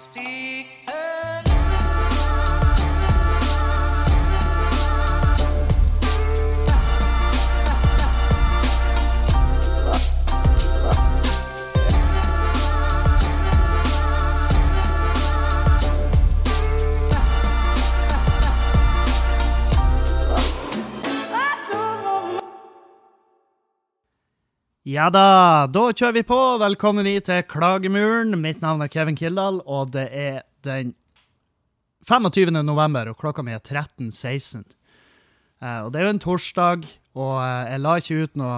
Speak Ja da, da kjører vi på. Velkommen hit til Klagemuren. Mitt navn er Kevin Kildahl, og det er den 25. november, og klokka mi er 13.16. Eh, og det er jo en torsdag, og eh, jeg la ikke ut noe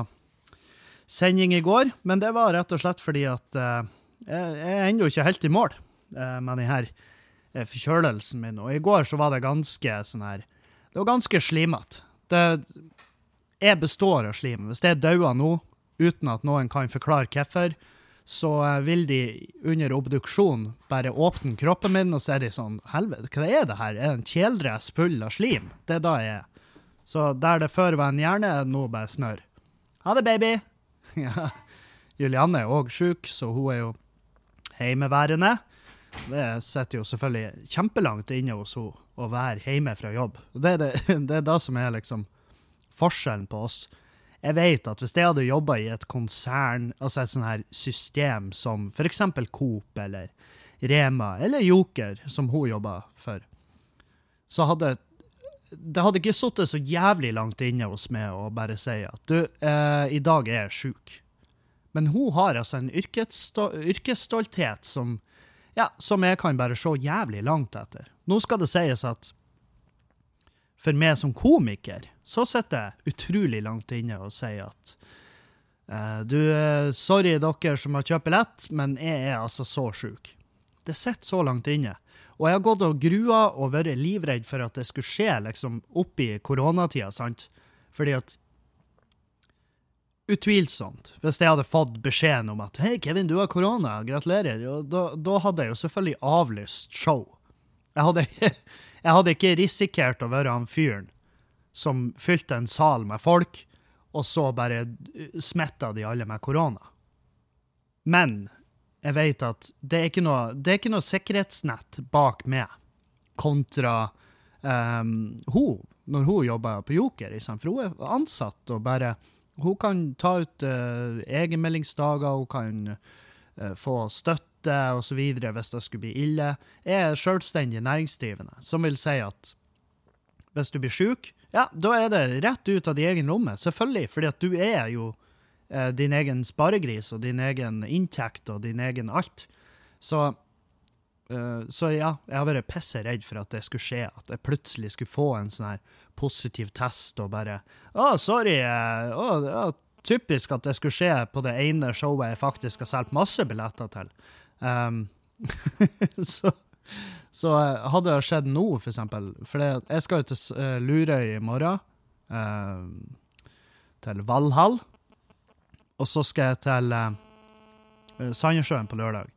sending i går, men det var rett og slett fordi at eh, jeg er ennå ikke helt i mål eh, med denne eh, forkjølelsen min. Og i går så var det ganske sånn her Det var ganske slimete. Jeg består av slim. Hvis jeg dauer nå, uten at noen kan forklare hvorfor, så eh, vil de under obduksjon bare åpne kroppen min, og så er de sånn Helvete, hva er det her? Er det en kjeledress full av slim? Det er da jeg er. Så der det før var en hjerne, er det nå bare snørr. Ha det, baby! ja. Julianne er òg sjuk, så hun er jo heimeværende. Det sitter jo selvfølgelig kjempelangt inne hos henne å være hjemme fra jobb. Det er det, det er det som er liksom forskjellen på oss. Jeg vet at hvis jeg hadde jobba i et konsern, altså et sånn her system som eksempel Coop eller Rema eller Joker, som hun jobba for, så hadde det hadde ikke sittet så jævlig langt inne hos meg å bare si at du, eh, i dag er jeg sjuk. Men hun har altså en yrkessto yrkesstolthet som, ja, som jeg kan bare se jævlig langt etter. Nå skal det sies at for meg som komiker, så sitter jeg utrolig langt inne og sier at eh, du, eh, sorry dere som har kjøpt billett, men jeg er altså så sjuk. Det sitter så langt inne. Og jeg har gått og grua og vært livredd for at det skulle skje liksom oppi koronatida, sant? Fordi at Utvilsomt. Hvis jeg hadde fått beskjeden om at hei, Kevin, du har korona, gratulerer, Og da, da hadde jeg jo selvfølgelig avlyst show. Jeg hadde, jeg hadde ikke risikert å være han fyren som fylte en sal med folk, og så bare smitta de alle med korona. Men jeg vet at det er ikke noe, er ikke noe sikkerhetsnett bak meg, kontra um, hun, når hun jobber på Joker. For hun er ansatt og bare Hun kan ta ut uh, egenmeldingsdager, hun kan uh, få støtte osv. hvis det skulle bli ille. Jeg er selvstendig næringsdrivende, som vil si at hvis du blir sjuk, ja, da er det rett ut av din egen lomme. Selvfølgelig, fordi at du er jo eh, din egen sparegris og din egen inntekt og din egen alt. Så, eh, så ja, jeg har vært pisseredd for at det skulle skje, at jeg plutselig skulle få en sånn her positiv test og bare Å, sorry. eh, Å, ja, typisk at det skulle skje på det ene showet jeg faktisk har solgt masse billetter til. Um, så så eh, hadde det skjedd nå, for eksempel For jeg skal jo til uh, Lurøy i morgen. eh, til Valhall. Og så skal jeg til eh, Sandnessjøen på lørdag.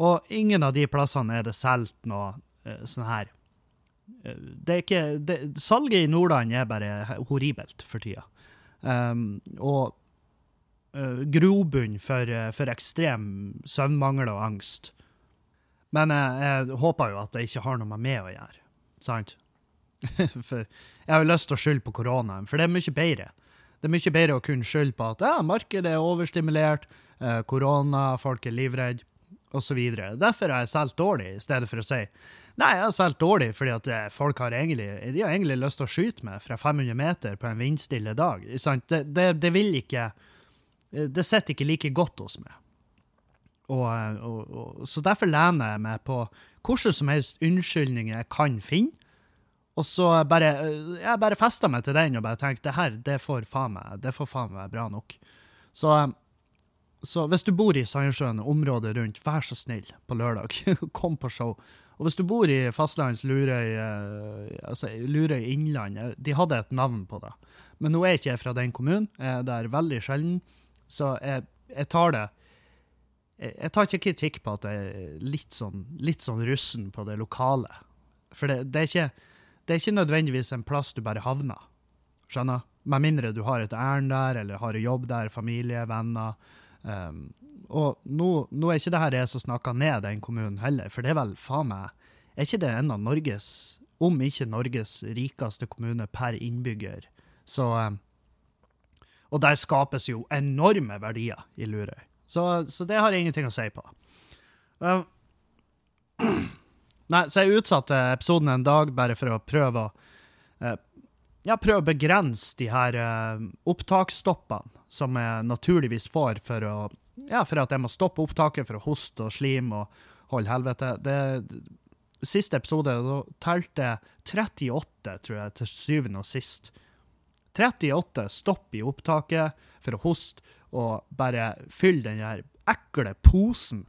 Og ingen av de plassene er det solgt noe eh, sånn her Det er ikke det, Salget i Nordland er bare horribelt for tida. Um, og uh, grobunn for, for ekstrem søvnmangel og angst. Men jeg, jeg håper jo at det ikke har noe med meg å gjøre. Sant? for jeg har jo lyst til å skylde på koronaen, for det er mye bedre. Det er mye bedre å kunne skylde på at ja, markedet er overstimulert, eh, korona, folk er livredde, osv. Derfor har jeg solgt dårlig, i stedet for å si nei, jeg har solgt dårlig fordi at eh, folk har egentlig, de har egentlig lyst til å skyte meg fra 500 meter på en vindstille dag. Det, det, det vil ikke Det sitter ikke like godt hos meg. Og, og, og, så derfor lener jeg meg på hvordan som helst unnskyldninger jeg kan finne. Og så bare jeg bare festa meg til den og bare tenkte det her, det får faen meg det får faen meg bra nok. Så, så hvis du bor i Sandnessjøen og området rundt, vær så snill på lørdag. Kom på show. Og hvis du bor i fastlands Lurøy, altså Lurøy Innland, de hadde et navn på det. Men nå er jeg ikke jeg fra den kommunen, jeg er der veldig sjelden, så jeg, jeg tar det jeg tar ikke kritikk på at jeg er litt sånn, litt sånn russen på det lokale. For det, det, er ikke, det, er ikke, nødvendigvis en plass du bare havner. Skjønner? Med mindre du har et ærend der, eller har jobb der, familie, venner, Um, og nå, nå er ikke det her jeg som snakker ned den kommunen heller, for det er vel faen meg Er ikke det en av Norges, om ikke Norges rikeste kommune per innbygger? Så um, Og der skapes jo enorme verdier i Lurøy. Så, så det har jeg ingenting å si på. Uh, nei, så jeg utsatte episoden en dag bare for å prøve å uh, ja, prøve å begrense de her uh, opptaksstoppene som jeg naturligvis får for, å, ja, for at jeg må stoppe opptaket for å hoste og slime og holde helvete. Det, siste episode da telte jeg 38, tror jeg, til syvende og sist. 38 stopp i opptaket for å hoste og bare fylle den der ekle posen.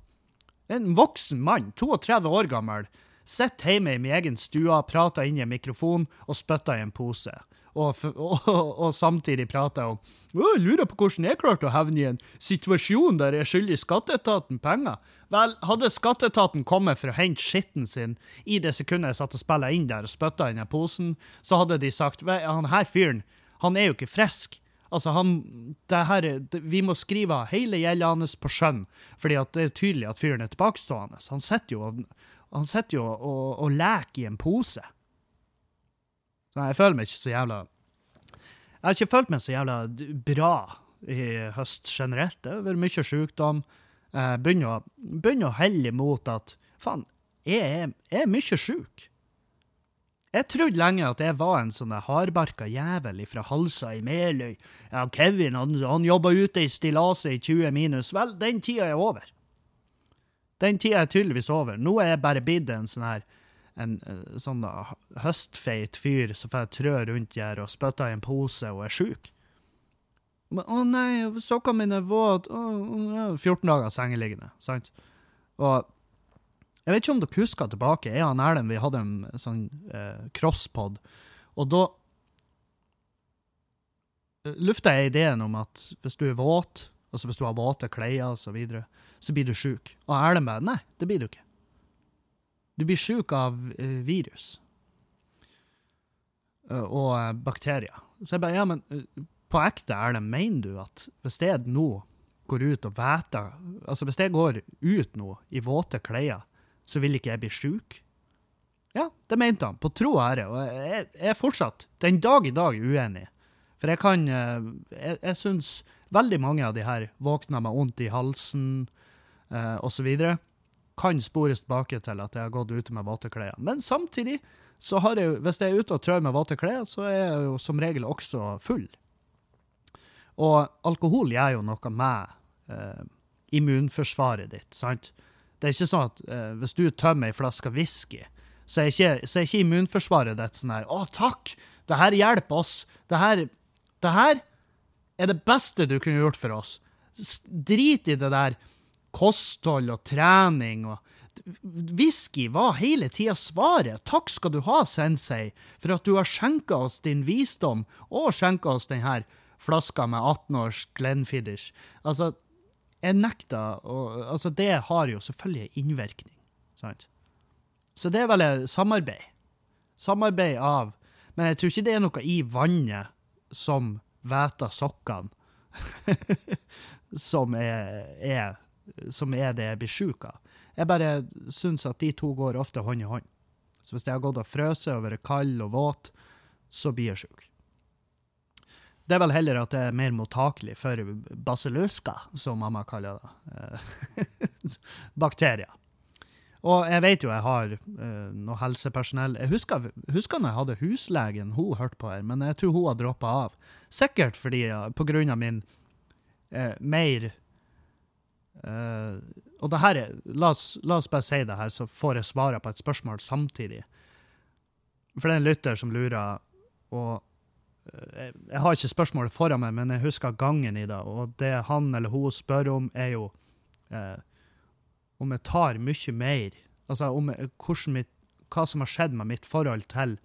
En voksen mann, 32 år gammel, sitter hjemme i min egen stue, prater inn i en mikrofon og spytter i en pose. Og, og, og, samtidig prater om jeg lurer på hvordan jeg klarte å hevne i en situasjon der jeg skylder skatteetaten penger. Vel, hadde skatteetaten kommet for å hente skitten sin i det sekundet jeg satt og spilte inn der og spytta inn i posen, så hadde de sagt han her fyren, han er jo ikke frisk. Altså, han, det her, Vi må skrive hele gjelda hans på skjønn, fordi det er tydelig at fyren er tilbakestående. Han sitter jo, han sitter jo og, og leker i en pose. Så jeg føler meg ikke så jævla Jeg har ikke følt meg så jævla bra i høst generelt. Det har vært mye sykdom. Jeg begynner å, begynner å helle imot at faen, jeg er, jeg er mye sjuk. Jeg trodde lenge at jeg var en sånn hardbarka jævel fra Halsa i Meløy. Ja, Kevin han, han jobba ute i stillaset i 20 minus. Vel, den tida er over. Den tida er tydeligvis over. Nå er jeg bare blitt en sånn her en uh, sånn uh, høstfeit fyr som får trø rundt her og spytter i en pose og er sjuk. Men, å nei, sokkene mine er våte. 14 dager sengeliggende, sant? Og jeg vet ikke om dere husker tilbake, jeg og Erlend vi hadde en sånn eh, crosspod, og da lufta jeg ideen om at hvis du er våt, altså hvis du har våte klær osv., så, videre, så blir du sjuk. Og Erlend bare nei, det blir du ikke. Du blir sjuk av eh, virus uh, og eh, bakterier. Så jeg bare, ja, men på ekte, Erlend, mener du at hvis jeg nå går ut og væter Altså hvis jeg går ut nå i våte klær, så vil ikke jeg bli sjuk? Ja, det mente han, på tro og ære. Og jeg, jeg er fortsatt, den dag i dag, uenig. For jeg kan Jeg, jeg syns veldig mange av de her våkner med vondt i halsen eh, osv kan spores tilbake til at jeg har gått ute med våte klær. Men samtidig, så har jeg, hvis jeg er ute og trør med våte klær, så er jeg jo som regel også full. Og alkohol gjør jo noe med eh, immunforsvaret ditt, sant? Det er ikke sånn at eh, hvis du tømmer ei flaske whisky, så er, ikke, så er ikke immunforsvaret ditt sånn her 'Å, takk! Det her hjelper oss. Det her, det her er det beste du kunne gjort for oss.' Drit i det der kosthold og trening og Whisky var hele tida svaret. Takk skal du ha, sensei, for at du har skjenka oss din visdom, og skjenka oss denne flaska med 18 års Glenfiddich. Altså, jeg nekter og, Altså, det har jo selvfølgelig innvirkning, sant? Så det er vel samarbeid. Samarbeid av Men jeg tror ikke det er noe i vannet som væter sokkene, som er, er som er det jeg blir sjuk av. Jeg bare syns at de to går ofte hånd i hånd. Så hvis jeg har gått og frøst og vært kald og våt, så blir jeg sjuk. Det er vel heller at det er mer mottakelig for basilluska, som mamma kaller det. Bakterier. Og jeg vet jo jeg har uh, noe helsepersonell Jeg husker, husker når jeg hadde huslegen, hun hørte på her, men jeg tror hun har droppa av. Sikkert fordi, på grunn av min uh, mer og det her er, la la oss, bare si det her, så får jeg svaret på et spørsmål samtidig. For det er en lytter som lurer, og jeg, jeg, har ikke spørsmålet foran meg, men jeg husker gangen i det, og det han eller hun spør om, er jo eh, om jeg tar mye mer Altså om mitt, hva som har skjedd med mitt forhold til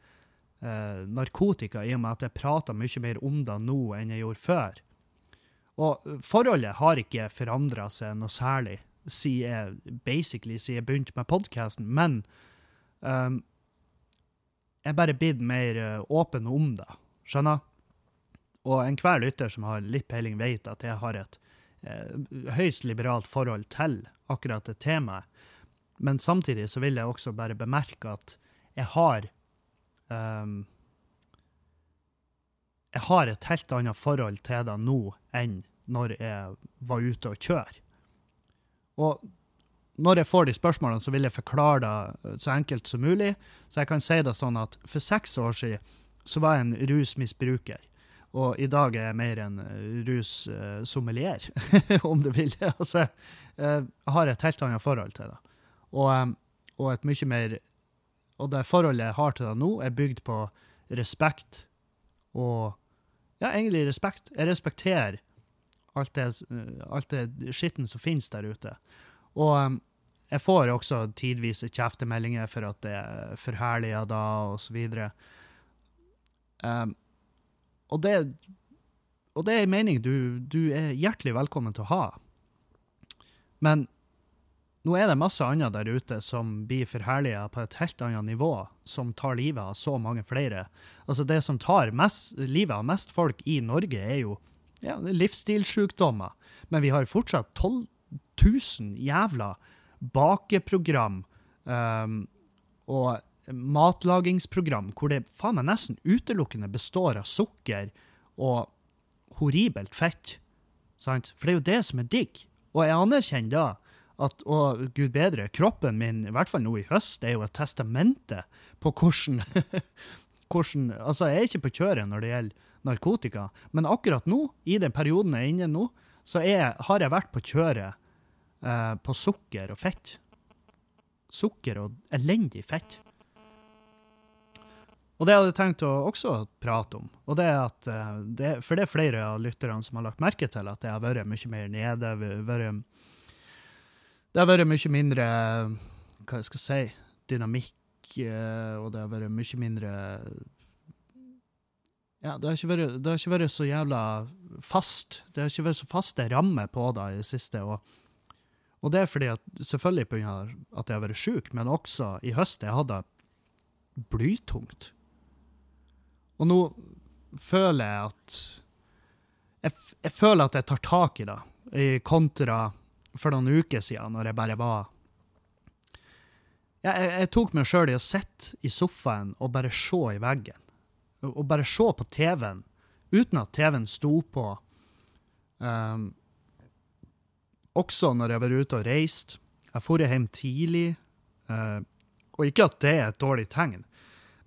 narkotika, i og med at jeg prater mye mer om det nå enn jeg gjorde før. Og forholdet har ikke forandra seg noe særlig siden jeg, basically, siden jeg begynte med podkasten, men um, jeg er bare blitt mer uh, åpen om det. Skjønner? Og enhver lytter som har litt peiling, vet at jeg har et eh, høyst liberalt forhold til akkurat det temaet. Men samtidig så vil jeg også bare bemerke at jeg har um, Jeg har et helt annet forhold til det nå enn når jeg var ute og kjører. Og når jeg får de spørsmålene, så vil jeg forklare det så enkelt som mulig. Så jeg kan si det sånn at for seks år siden så var jeg en rusmisbruker. Og i dag er jeg mer en russommelier, om du vil. altså, jeg har et helt annet forhold til det. Og, um, og et mye mer Og det forholdet jeg har til det nå, er bygd på respekt og Ja, egentlig respekt. Jeg respekterer alt det, alt det skitten som finnes der ute. Og jeg får også tidvis kjeftemeldinger for at det er forherliga da, og så videre. Um, og det, og det er en mening du, du er hjertelig velkommen til å ha. Men nå er det masse annet der ute som blir forherliga på et helt annet nivå, som tar livet av så mange flere. Altså Det som tar mest, livet av mest folk i Norge, er jo ja, livsstilssykdommer. Men vi har fortsatt 12 000 jævla bakeprogram um, og matlagingsprogram hvor det faen meg nesten utelukkende består av sukker og horribelt fett. Sant? For det er jo det som er digg. Og jeg anerkjenner da at, å, gud bedre, kroppen min, i hvert fall nå i høst, er jo et testamente på hvordan, hvordan Altså, jeg er ikke på kjøret når det gjelder narkotika, men akkurat nå, i den perioden jeg er inne nå, så er, har jeg vært på kjøret eh, på sukker og fett. Sukker og elendig fett. Og det hadde jeg tenkt å også prate om. Og det er at, eh, det, for det er flere av lytterne som har lagt merke til at jeg har vært mye mer nede. Det har vært mye mindre hva jeg skal si, dynamikk, eh, og det har vært mye mindre ja, det har, vært, det har, ikke vært, så jævla fast. Det har ikke vært så faste rammer på det i det siste. Og, og det er fordi at, selvfølgelig pga. at jeg har vært sjuk, men også i høst jeg hadde blytungt. Og nå føler jeg at jeg, jeg, føler at jeg tar tak i det, kontra for noen uker siden, når jeg bare var Jeg, jeg tok meg sjøl i å sitte i sofaen og bare se i veggen. Og bare se på TV-en uten at TV-en sto på. Um, også når jeg var ute og reist. Jeg dro hjem tidlig. Uh, og ikke at det er et dårlig tegn,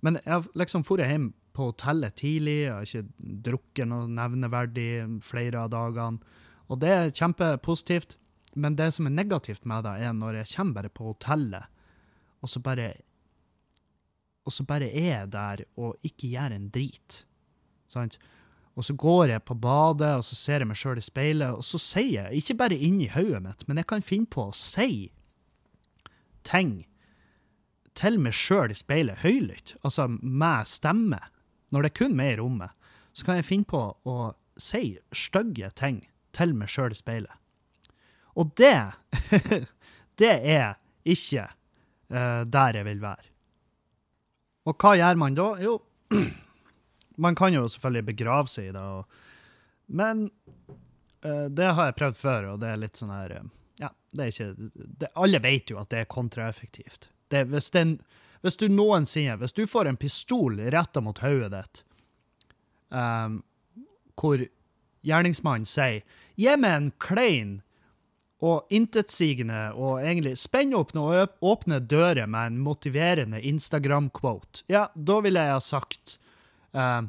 men jeg liksom dro hjem på hotellet tidlig. Jeg har ikke drukket noe nevneverdig flere av dagene. Og det er kjempepositivt. Men det som er negativt med det, er når jeg kommer bare på hotellet, og så bare Og så bare er jeg der og ikke gjør en drit. Sant? Og så går jeg på badet, og så ser jeg meg sjøl i speilet, og så sier jeg, ikke bare inni hodet mitt, men jeg kan finne på å si ting til meg sjøl i speilet, høylytt, altså med stemme. Når det er kun meg i rommet, så kan jeg finne på å si stygge ting til meg sjøl i speilet. Og det Det er ikke uh, der jeg vil være. Og hva gjør man da? Jo, man kan jo selvfølgelig begrave seg i det, og, men uh, det har jeg prøvd før, og det er litt sånn her uh, Ja, det er ikke det, Alle vet jo at det er kontraeffektivt. Det, hvis, den, hvis, du noensinne Hvis du får en pistol retta mot hodet ditt, um, hvor gjerningsmannen sier 'gi meg en klein' og intetsigende og egentlig spennåpne og åpne dører med en motiverende Instagram-quote, ja, da ville jeg ha sagt uh,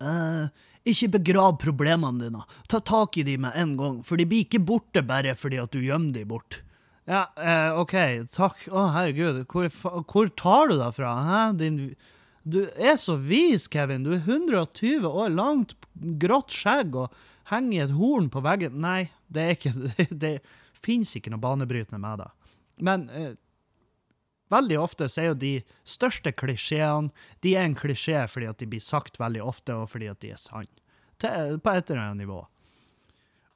uh, Ikke begrav problemene dine. Ta tak i dem med en gang, for de blir ikke borte bare fordi at du gjemmer dem bort. Ja, eh, OK, takk. Å, herregud, hvor, hvor, tar du deg fra? Hæ? Din, du er så vis, Kevin. Du er 120 år langt, grått skjegg og henger i et horn på veggen. Nei, det er ikke Det, det fins ikke noe banebrytende med det. Men eh, veldig ofte så er jo de største klisjeene de er en klisjé fordi at de blir sagt veldig ofte, og fordi at de er sanne. På et eller annet nivå.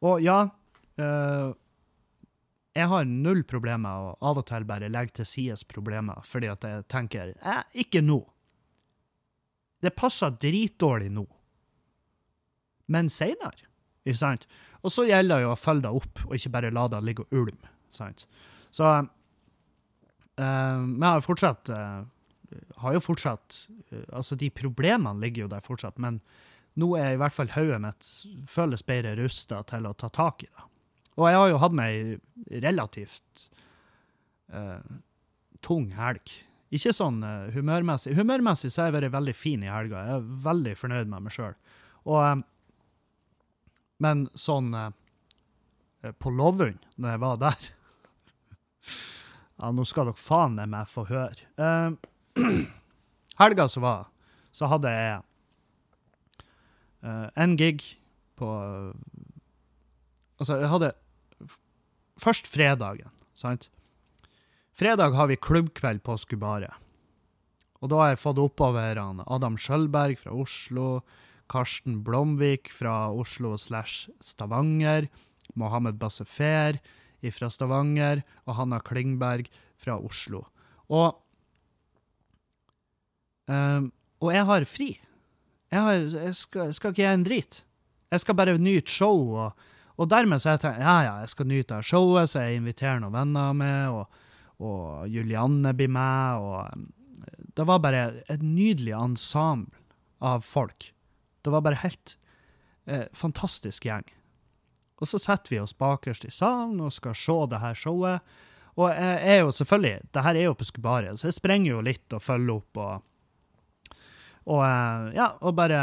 Og ja eh, Jeg har null problemer og av og til bare legger til side problemer, fordi at jeg tenker eh, ikke nå. Det passer dritdårlig nå. Men seinere Ikke sant? Og så gjelder det jo å følge det opp, og ikke bare la det ligge og ulme. Sant? Så eh, Men jeg har fortsatt eh, har jo fortsatt eh, Altså, de problemene ligger jo der fortsatt, men nå er i hvert fall hodet mitt føles bedre rusta til å ta tak i det. Og jeg har jo hatt meg relativt uh, tung helg. Ikke sånn uh, humørmessig. Humørmessig så har jeg vært veldig fin i helga. Jeg er veldig fornøyd med meg sjøl. Um, Men sånn uh, på Lovund, når jeg var der Ja, nå skal dere faen meg få høre. Uh, helga som var, så hadde jeg eh, en gig på Altså, jeg hadde først fredagen, sant? Fredag har vi klubbkveld på Skubaret. Og da har jeg fått oppover han Adam Skjølberg fra Oslo, Karsten Blomvik fra Oslo slash Stavanger, Mohammed Bassefer fra Stavanger og Hanna Klingberg fra Oslo. Og, um, og jeg har fri. Jeg, har, jeg, skal, skal ikke gjøre en drit. Jeg skal bare nyte show. Og, og dermed så jeg tenkt ja, ja, jeg skal nyte av showet, så jeg inviterer noen venner med, og, og Julianne blir med. og Det var bare et nydelig ensemble av folk. Det var bare helt eh, fantastisk gjeng. Og så setter vi oss bakerst i salen og skal se det her showet. Og jeg er jo selvfølgelig Det her er jo på Skubaret, så jeg sprenger jo litt og følger opp og Og eh, ja, og bare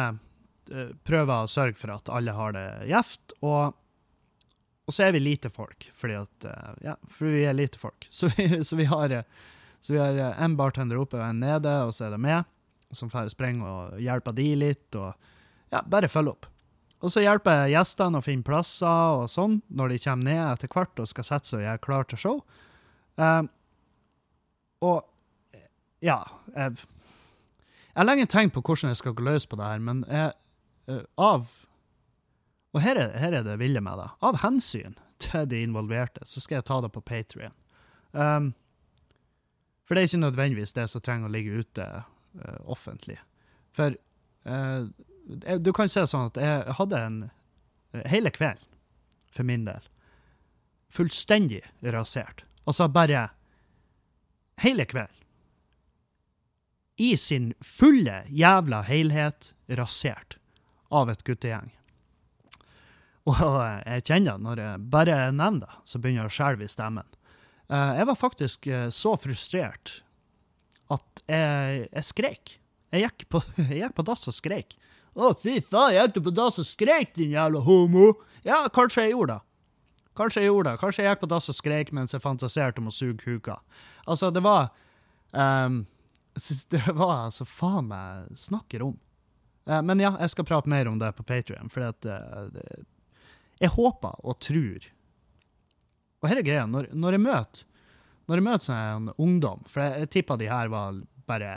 eh, prøver å sørge for at alle har det gjevt. Og, og så er vi lite folk, fordi at eh, Ja, for vi er lite folk. Så vi, så vi har så vi har eh, en bartender oppe og en nede, og så er det meg, som får sprenge og hjelpe de litt, og ja, bare følge opp. Og så hjelper jeg gjestene å finne plasser og sånn, når de kommer ned etter hvert og skal sette seg og gjøre klar til show. Um, og ja jeg, har lenge tenkt på hvordan jeg skal gå løs på det her, men jeg, av Og her er, her er det ville med det. Av hensyn til de involverte, så skal jeg ta det på Patrion. Um, for det er ikke nødvendigvis det som trenger å ligge ute uh, offentlig. For uh, du kan se sånn at jeg hadde en eh, hele kvelden, for min del, fullstendig rasert. Altså bare hele kvelden. I sin fulle jævla helhet rasert av et guttegjeng. Og eh, jeg kjenner det når jeg bare nevner det, så begynner jeg å skjelve i stemmen. Eh, Jeg var faktisk eh, så frustrert at jeg, jeg skrek. Jeg gikk på, jeg gikk på dass og skrek. Å, fy faen, gikk du på dass og skrek, din jævla homo? Ja, kanskje jeg gjorde det. Kanskje jeg gjorde det. Kanskje jeg gikk på dass og skrek mens jeg fantaserte om å suge kuka. Altså, det var um, Det var altså faen meg snakker om. Uh, men ja, jeg skal prate mer om det på Patrion, for at, uh, det, jeg håper og tror Og her er greia, når, når jeg møter når jeg møter sånn ungdom, for jeg, jeg tipper de her var bare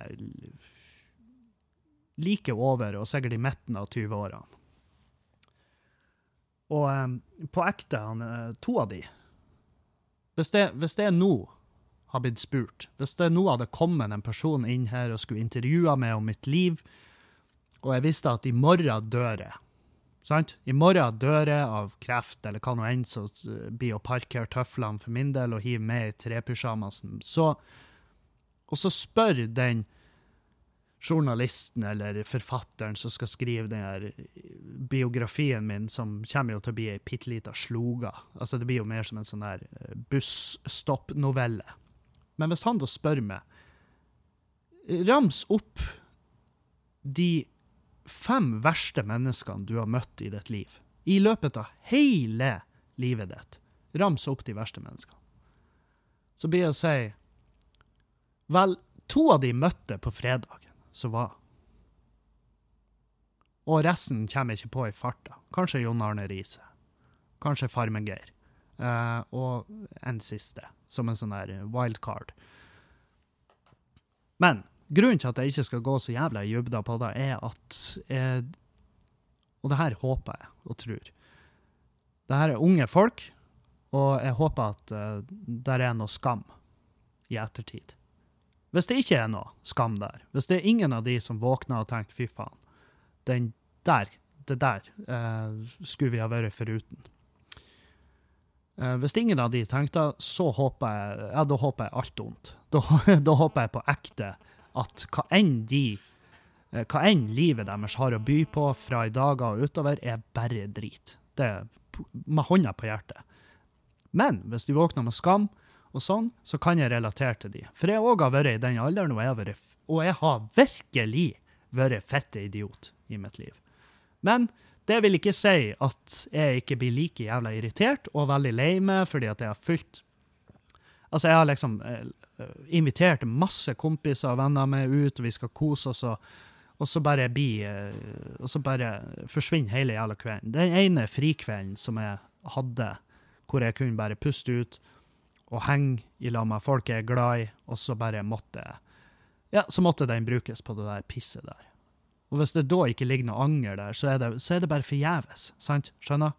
like over, og sikkert i midten av 20-årene. Og um, på ekte, han, eh, to av de Hvis det, hvis det nå har blitt spurt, hvis det nå hadde kommet en person inn her og skulle intervjue meg om mitt liv, og jeg visste at i morgen dør jeg Sant? I morgen dør jeg av kreft eller hva nå enn så eh, blir å parkere tøflene for min del og hive med i trepysjamasen. Så, og så spør den journalisten eller forfatteren som skal skrive den her biografien min, som kommer jo til å bli ei bitte lita sloga. Altså, det blir jo mer som en sånn der busstoppnovelle. busstopp-novelle. Men hvis han da spør meg Rams opp de fem verste menneskene du har møtt i ditt liv. I løpet av hele livet ditt. Rams opp de verste menneskene. Så blir det å si Vel, to av de møtte på fredagen, som var. Og resten kommer ikke på i farta. Kanskje Jon Arne Riise. Kanskje Farmen-Geir. Uh, og en siste, som en sånn der wildcard. Men grunnen til at jeg ikke skal gå så jævla i dybda på det, er at eh, Og det her håper jeg og tror. Det her er unge folk, og jeg håper at eh, der er noe skam i ettertid. Hvis det ikke er noe skam der, hvis det er ingen av de som våkner og tenker 'fy faen', den der, det der eh, skulle vi ha vært foruten. Eh, hvis ingen av de tenkte, så håper jeg ja, da håper jeg alt ondt. Da, da håper jeg på ekte at hva enn de eh, hva enn livet deres har å by på fra i dag og utover, er bare drit. Det er med hånda på hjertet. Men hvis de våkner med skam, og sånn, så kan jeg relatere til de. For jeg òg har vært i den alderen, og jeg vært, og jeg har virkelig vært fette idiot i mitt liv. Men det vil ikke si at jeg ikke blir like jævla irritert og veldig lei meg fordi at jeg har fylt Altså, jeg har liksom eh, invitert masse kompiser og venner med ut, og vi skal kose oss, og, og så bare bli eh, Og så bare forsvinner hele jævla kvelden. Den ene frikvelden som jeg hadde, hvor jeg kunne bare puste ut og henge i lag med folk jeg er glad i, og så bare måtte Ja, så måtte den brukes på det der pisset der. Og hvis det da ikke ligger noe anger der, så er det, så er det bare forgjeves. Sant? Skjønner?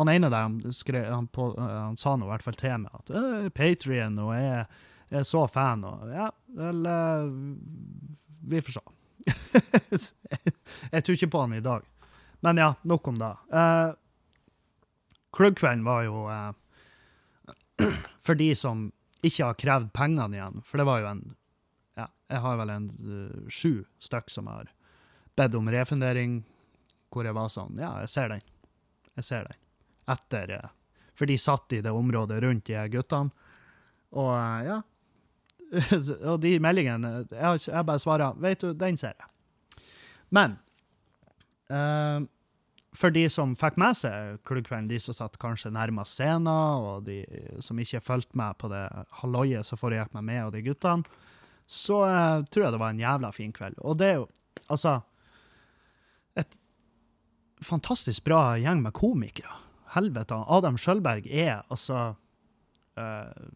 Han ene der, han, skrev, han, på, eh, han sa nå i hvert fall til meg at øh, Patrion og jeg, jeg er så fan, og ja, vel eh, Vi får se. jeg tror ikke på han i dag. Men ja, nok om det. Uh, Klubbkvelden var jo uh, for de som ikke har krevd pengene igjen, for det var jo en ja, jeg har vel en uh, sju stykk som har bedt om refundering, hvor jeg var sånn Ja, jeg ser den. Jeg ser den. Etter eh, For de satt i det området rundt de guttene. Og eh, ja. og de meldingene Jeg, jeg bare svarer Vet du, den ser jeg. Men eh, for de som fikk med seg klubbkvelden, de som satt kanskje nærmest scenen, og de som ikke fulgte med på det halloiet som foregikk med meg og de guttene, så eh, tror jeg det var en jævla fin kveld. Og det er jo altså et fantastisk bra gjeng med komikere. Helvete. Adam Skjølberg er altså uh,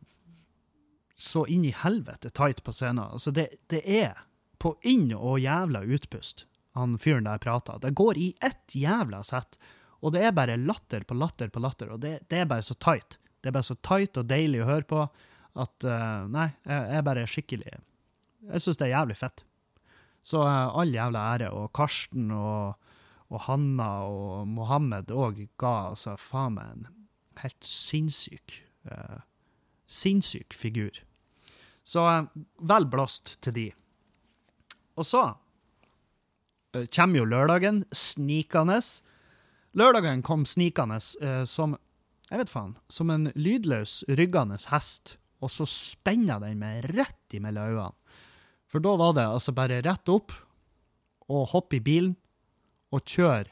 så inn i helvete tight på scenen. Altså, det, det er på inn- og jævla utpust han fyren der prater. Det går i ett jævla sett, og det er bare latter på latter på latter, og det, det er bare så tight. Det er bare så tight og deilig å høre på at uh, Nei, jeg er bare skikkelig Jeg syns det er jævlig fett. Så uh, all jævla ære. Og Karsten og, og Hanna og Mohammed òg ga altså faen meg en helt sinnssyk eh, Sinnssyk figur. Så eh, vel blåst til de. Og så eh, kommer jo lørdagen snikende. Lørdagen kom snikende som jeg vet faen, som en lydløs, ryggende hest, og så spenna den meg rett imellom øynene. For da var det altså bare rett opp og hoppe i bilen og kjøre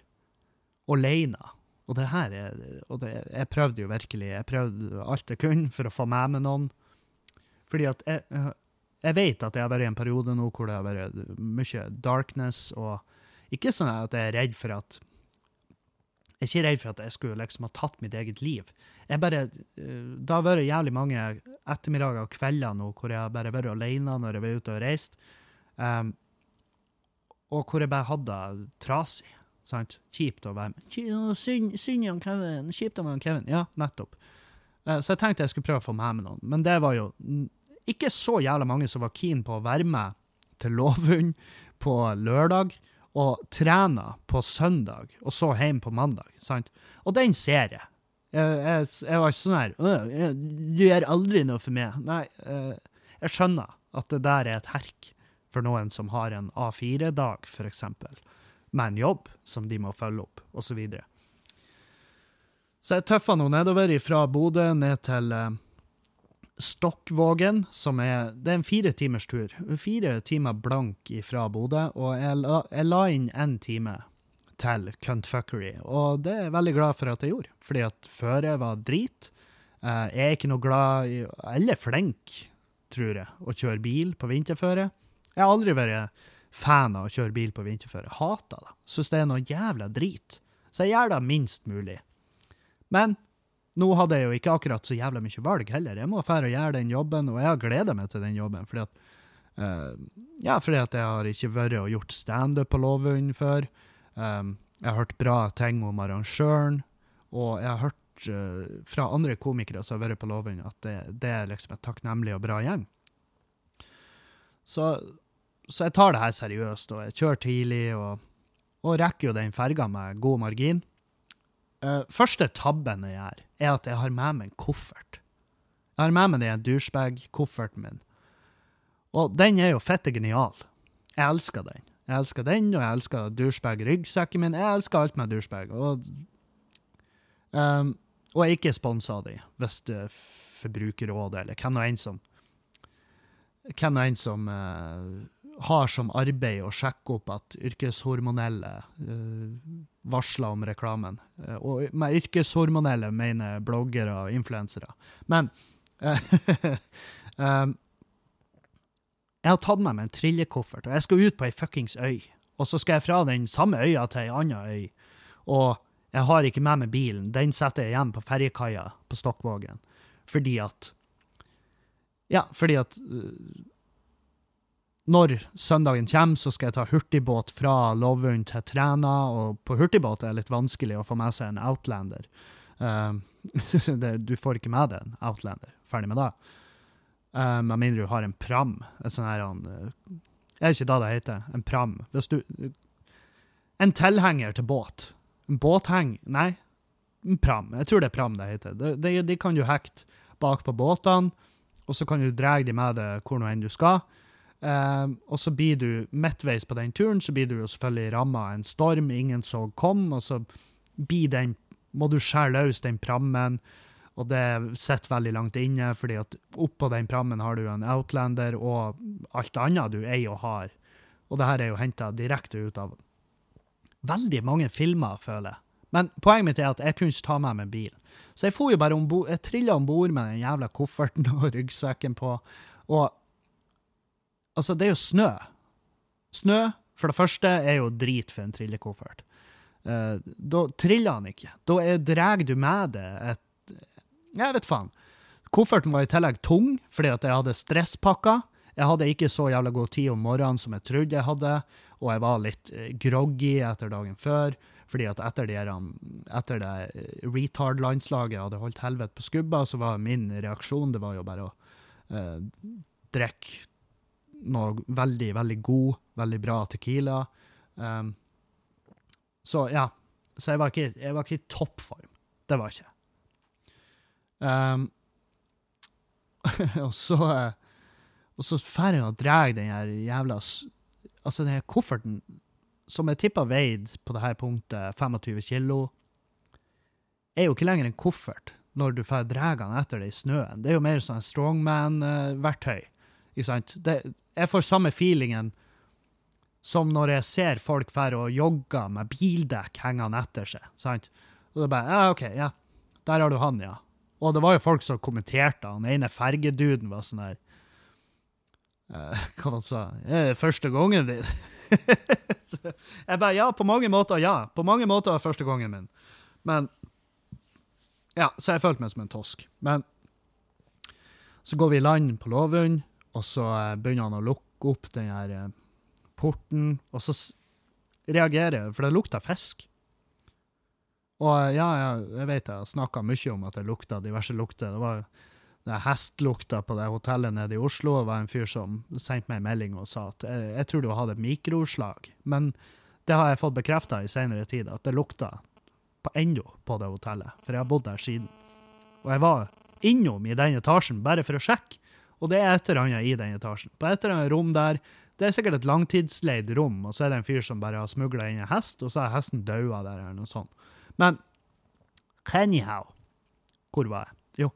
alene. Og det her er og det, Jeg prøvde jo virkelig. Jeg prøvde alt jeg kunne for å få med meg noen. Fordi at jeg, jeg vet at jeg har vært i en periode nå hvor det har vært mye darkness, og ikke sånn at jeg er redd for at Jeg er ikke redd for at jeg skulle liksom ha tatt mitt eget liv. Jeg bare, Det har vært jævlig mange ettermiddager og kvelder nå hvor jeg har bare vært alene når jeg var ute og reist, um, og hvor jeg bare hadde det trasig. sant? Kjipt å være med. Synd om Kevin. Kjipt å være med Kevin. Ja, nettopp. Eh, Så jeg tenkte jeg skulle prøve å få meg med noen, men det var jo ikke så jævla mange som var keen på å være med til Lovund på lørdag, og trene på søndag, og så hjem på mandag. sant? Og den ser jeg. Jeg, jeg, jeg var ikke sånn her Du gjør aldri noe for meg. Nei, eh, jeg skjønner at det der er et herk for noen som har en A4-dag, for eksempel, med en jobb som de må følge opp, osv. Så, videre. så jeg tøffa nå nedover fra Bodø ned til eh, Stokkvågen, som er Det er en fire timers tur. Fire timer blank fra Bodø, og jeg la, jeg la inn én time til cuntfuckery, og det er jeg veldig glad for at jeg gjorde, fordi at føret var drit. Eh, jeg er ikke noe glad i, eller flink, tror jeg, å kjøre bil på vinterføre. Jeg har aldri vært fan av å kjøre bil på vinterføre. Hater det. Syns det er noe jævla drit. Så jeg gjør det minst mulig. Men nå hadde jeg jo ikke akkurat så jævla mye valg heller. Jeg må fære og gjøre den jobben, og jeg har gleda meg til den jobben. fordi at uh, ja, fordi at jeg har ikke vært og gjort standup på Lovund før. Um, jeg har hørt bra ting om arrangøren, og jeg har hørt uh, fra andre komikere som har vært på Lovund, at det, det er liksom et takknemlig og bra gjeng. Så, så jeg tar det her seriøst, og jeg kjører tidlig, og, og rekker jo den ferga med god margin. Uh, første tabben jeg gjør, er at jeg har med meg en koffert. Jeg har med meg den douchebag-kofferten min. Og den er jo fette genial. Jeg elsker den. Jeg elsker den, og jeg elsker douchebag-ryggsekken min. Jeg elsker alt med douchebag. Og, um, og jeg er ikke sponsa av dem, hvis det er Forbrukerrådet eller hvem nå enn som hvem nå enn som uh, har som arbeid å sjekke opp at yrkeshormonelle uh, varsler om reklamen. Uh, og med yrkeshormonelle mener bloggere og influensere. Men um, jeg har tatt med meg en trillekoffert, og jeg skal ut på ei fuckings øy. Og så skal jeg fra den samme øya til ei anna øy. Og jeg har ikke med meg bilen. Den setter jeg igjen på ferjekaia på Stokkvågen. Fordi at Ja, fordi at uh, Når søndagen kommer, så skal jeg ta hurtigbåt fra Lovund til Træna, og på hurtigbåt er det litt vanskelig å få med seg en Outlander. Uh, det, du får ikke med deg en Outlander. Ferdig med det. Uh, med mindre du har en pram. En sånn her uh, Er ikke det det heter? En pram. Hvis du En tilhenger til båt. En båtheng Nei, en pram. Jeg tror det er pram det heter. De, de, de kan du hekte bak på båtene, og så kan du dra de med deg hvor nå enn du skal. Uh, og så blir du midtveis på den turen, så blir du jo selvfølgelig ramma av en storm ingen så kom, og så blir den må du skjære løs den prammen, og det sitter veldig langt inne, fordi at oppå den prammen har du en Outlander og alt annet du eier og har. Og det her er jo henta direkte ut av veldig mange filmer, føler jeg. Men poenget mitt er at jeg kunne ikke ta med meg bilen. Så jeg for ombord, jeg trilla om bord med den jævla kofferten og ryggsekken på. Og altså, det er jo snø. Snø, for det første, er jo drit for en trillekoffert. Uh, da triller han ikke. Da drar du med deg et Jeg vet faen. Kofferten var i tillegg tung fordi at jeg hadde stresspakker. Jeg hadde ikke så jævla god tid om morgenen som jeg trodde jeg hadde, og jeg var litt uh, groggy etter dagen før. Fordi at etter, de, etter det retard-landslaget hadde holdt helvete på skubba, så var min reaksjon det var jo bare å uh, drikke noe veldig, veldig god, veldig bra tequila. Um, så ja. Så jeg var ikke, jeg var ikke i toppform. Det var jeg ikke. Um, og så Og så drar jeg og drar den her jævla Altså, den her kofferten som jeg tippa veide på det her punktet 25 kilo, er jo ikke lenger en koffert når du drar den etter det i snøen. Det er jo mer sånn strongman-verktøy. Ikke sant? Det, jeg får samme feelingen som når jeg ser folk dra og jogge med bildekk hengende etter seg. sant? Og det er bare Ja, OK, ja. Der har du han, ja. Og det var jo folk som kommenterte. Han ene fergeduden var sånn der uh, Hva han sa Er første gangen din? jeg bare Ja, på mange måter, ja. På mange måter var første gangen min. Men Ja, så jeg følte meg som en tosk. Men så går vi i land på Lovund, og så begynner han å lukke opp den her porten, og så reagerer jeg, for det lukter fisk. Og ja, ja jeg vet jeg har snakka mye om at det lukta diverse lukter. Det var det hestlukta på det hotellet nede i Oslo. Det var en fyr som sendte meg en melding og sa at jeg, jeg tror du hadde mikroslag. Men det har jeg fått bekrefta i senere tid, at det lukta på ennå på det hotellet. For jeg har bodd der siden. Og jeg var innom i den etasjen bare for å sjekke. Og det er et eller annet i den etasjen. På et eller annet rom der det er sikkert et langtidsleid rom, og så er det en fyr som bare har smugla inn en hest, og så er hesten daua der, eller noe sånt. Men anyhow Hvor var jeg? Jo,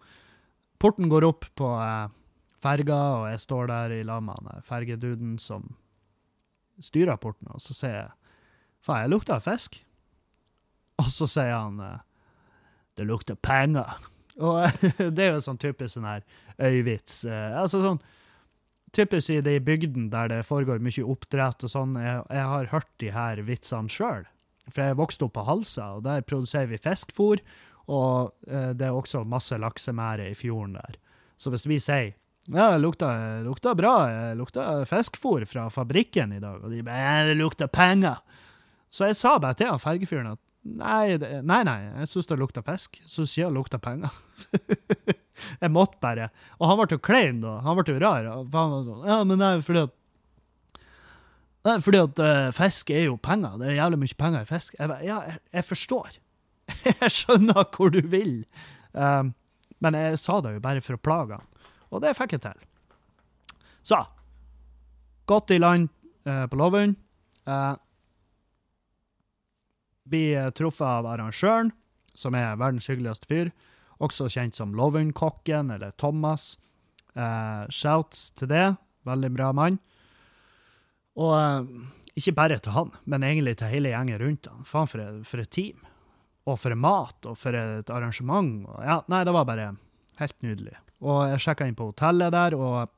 porten går opp på eh, ferga, og jeg står der i lag med han fergeduden som styrer porten, og så sier jeg faen, jeg lukter fisk. Og så sier han eh, det lukter penger. Og det er jo sånn typisk sånn her øyvits. Eh, altså sånn typisk i de bygdene der det foregår mye oppdrett og sånn, jeg, jeg har hørt de her vitsene sjøl. For jeg vokste opp på Halsa, og der produserer vi fiskfôr, og eh, det er også masse laksemære i fjorden der. Så hvis vi sier ja, det lukta, lukta bra, det lukta fiskfôr fra fabrikken i dag, og de bare det lukter penger. Så jeg sa bare til han fergefyren at Nei, nei, nei, jeg syns det lukta fisk. Så sier det lukta penger. jeg måtte bare. Og han ble jo klein da. Han ble jo rar. Han var sånn, ja, men nei, fordi at Nei, fordi at uh, fisk er jo penger. Det er jævlig mye penger i fisk. Jeg, ja, jeg, jeg forstår. jeg skjønner hvor du vil. Um, men jeg sa det jo bare for å plage han. Og det fikk jeg til. Så Godt i land uh, på Lovund. Eh, blir truffet av arrangøren, som er verdens hyggeligste fyr. Også kjent som Lovund-kokken, eller Thomas. Eh, shouts til det. Veldig bra mann. Og eh, ikke bare til han, men egentlig til hele gjengen rundt han. Faen, for, et- for et team. Og for mat, og for et arrangement. Og, ja, nei, det var bare helt nydelig. Og jeg sjekka inn på hotellet der, og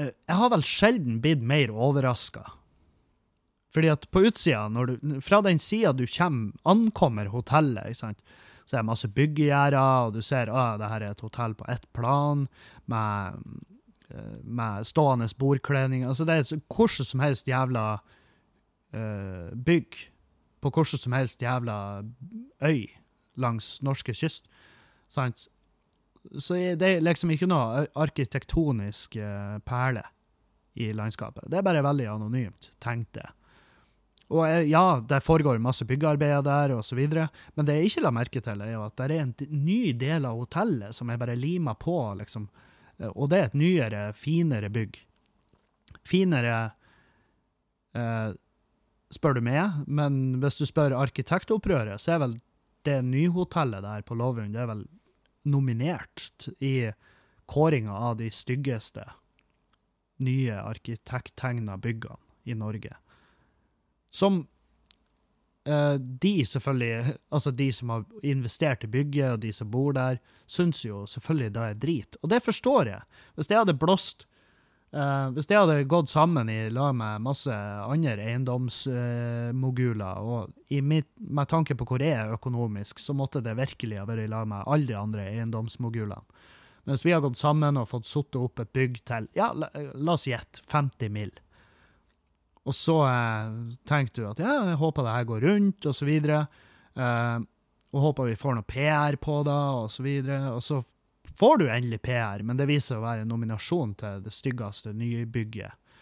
eh, jeg har vel sjelden blitt mer overraska. Fordi at på utsida, fra den sida du kommer, ankommer hotellet, ikke sant, så er det masse byggegjerder, og du ser at det her er et hotell på ett plan, med, eh, med stående bordkledning. Altså, det er hvordan som helst jævla uh, bygg på hvordan som helst jævla øy langs norske kyst. Sant? Så det er liksom ikke noe arkitektonisk eh, perle i landskapet. Det er bare veldig anonymt, tenkte jeg. Og eh, ja, det foregår masse byggearbeider der, og så videre, men det jeg ikke la merke til, er jo at det er en ny del av hotellet som er bare lima på, liksom. Eh, Og det er et nyere, finere bygg. Finere eh, spør du meg, men hvis du spør arkitektopprøret, så er vel det nyhotellet der på Lovund det er vel nominert i kåringa av de styggeste nye arkitekttegna byggene i Norge. Som eh, de selvfølgelig, altså de som har investert i bygget, og de som bor der, syns jo selvfølgelig det er drit. Og det forstår jeg. Hvis det hadde blåst eh, Hvis det hadde gått sammen i lag med masse andre eiendomsmoguler, og i mitt, med tanke på hvor jeg er økonomisk, så måtte det virkelig ha vært i lag med alle de andre eiendomsmogulene. Men hvis vi har gått sammen og fått satt opp et bygg til ja, la, la oss gjette 50 mill. Og så eh, tenkte du at ja, jeg håper det her går rundt, og så videre. Eh, og håper vi får noe PR på det, og så videre. Og så får du endelig PR, men det viser å være en nominasjon til det styggeste nybygget.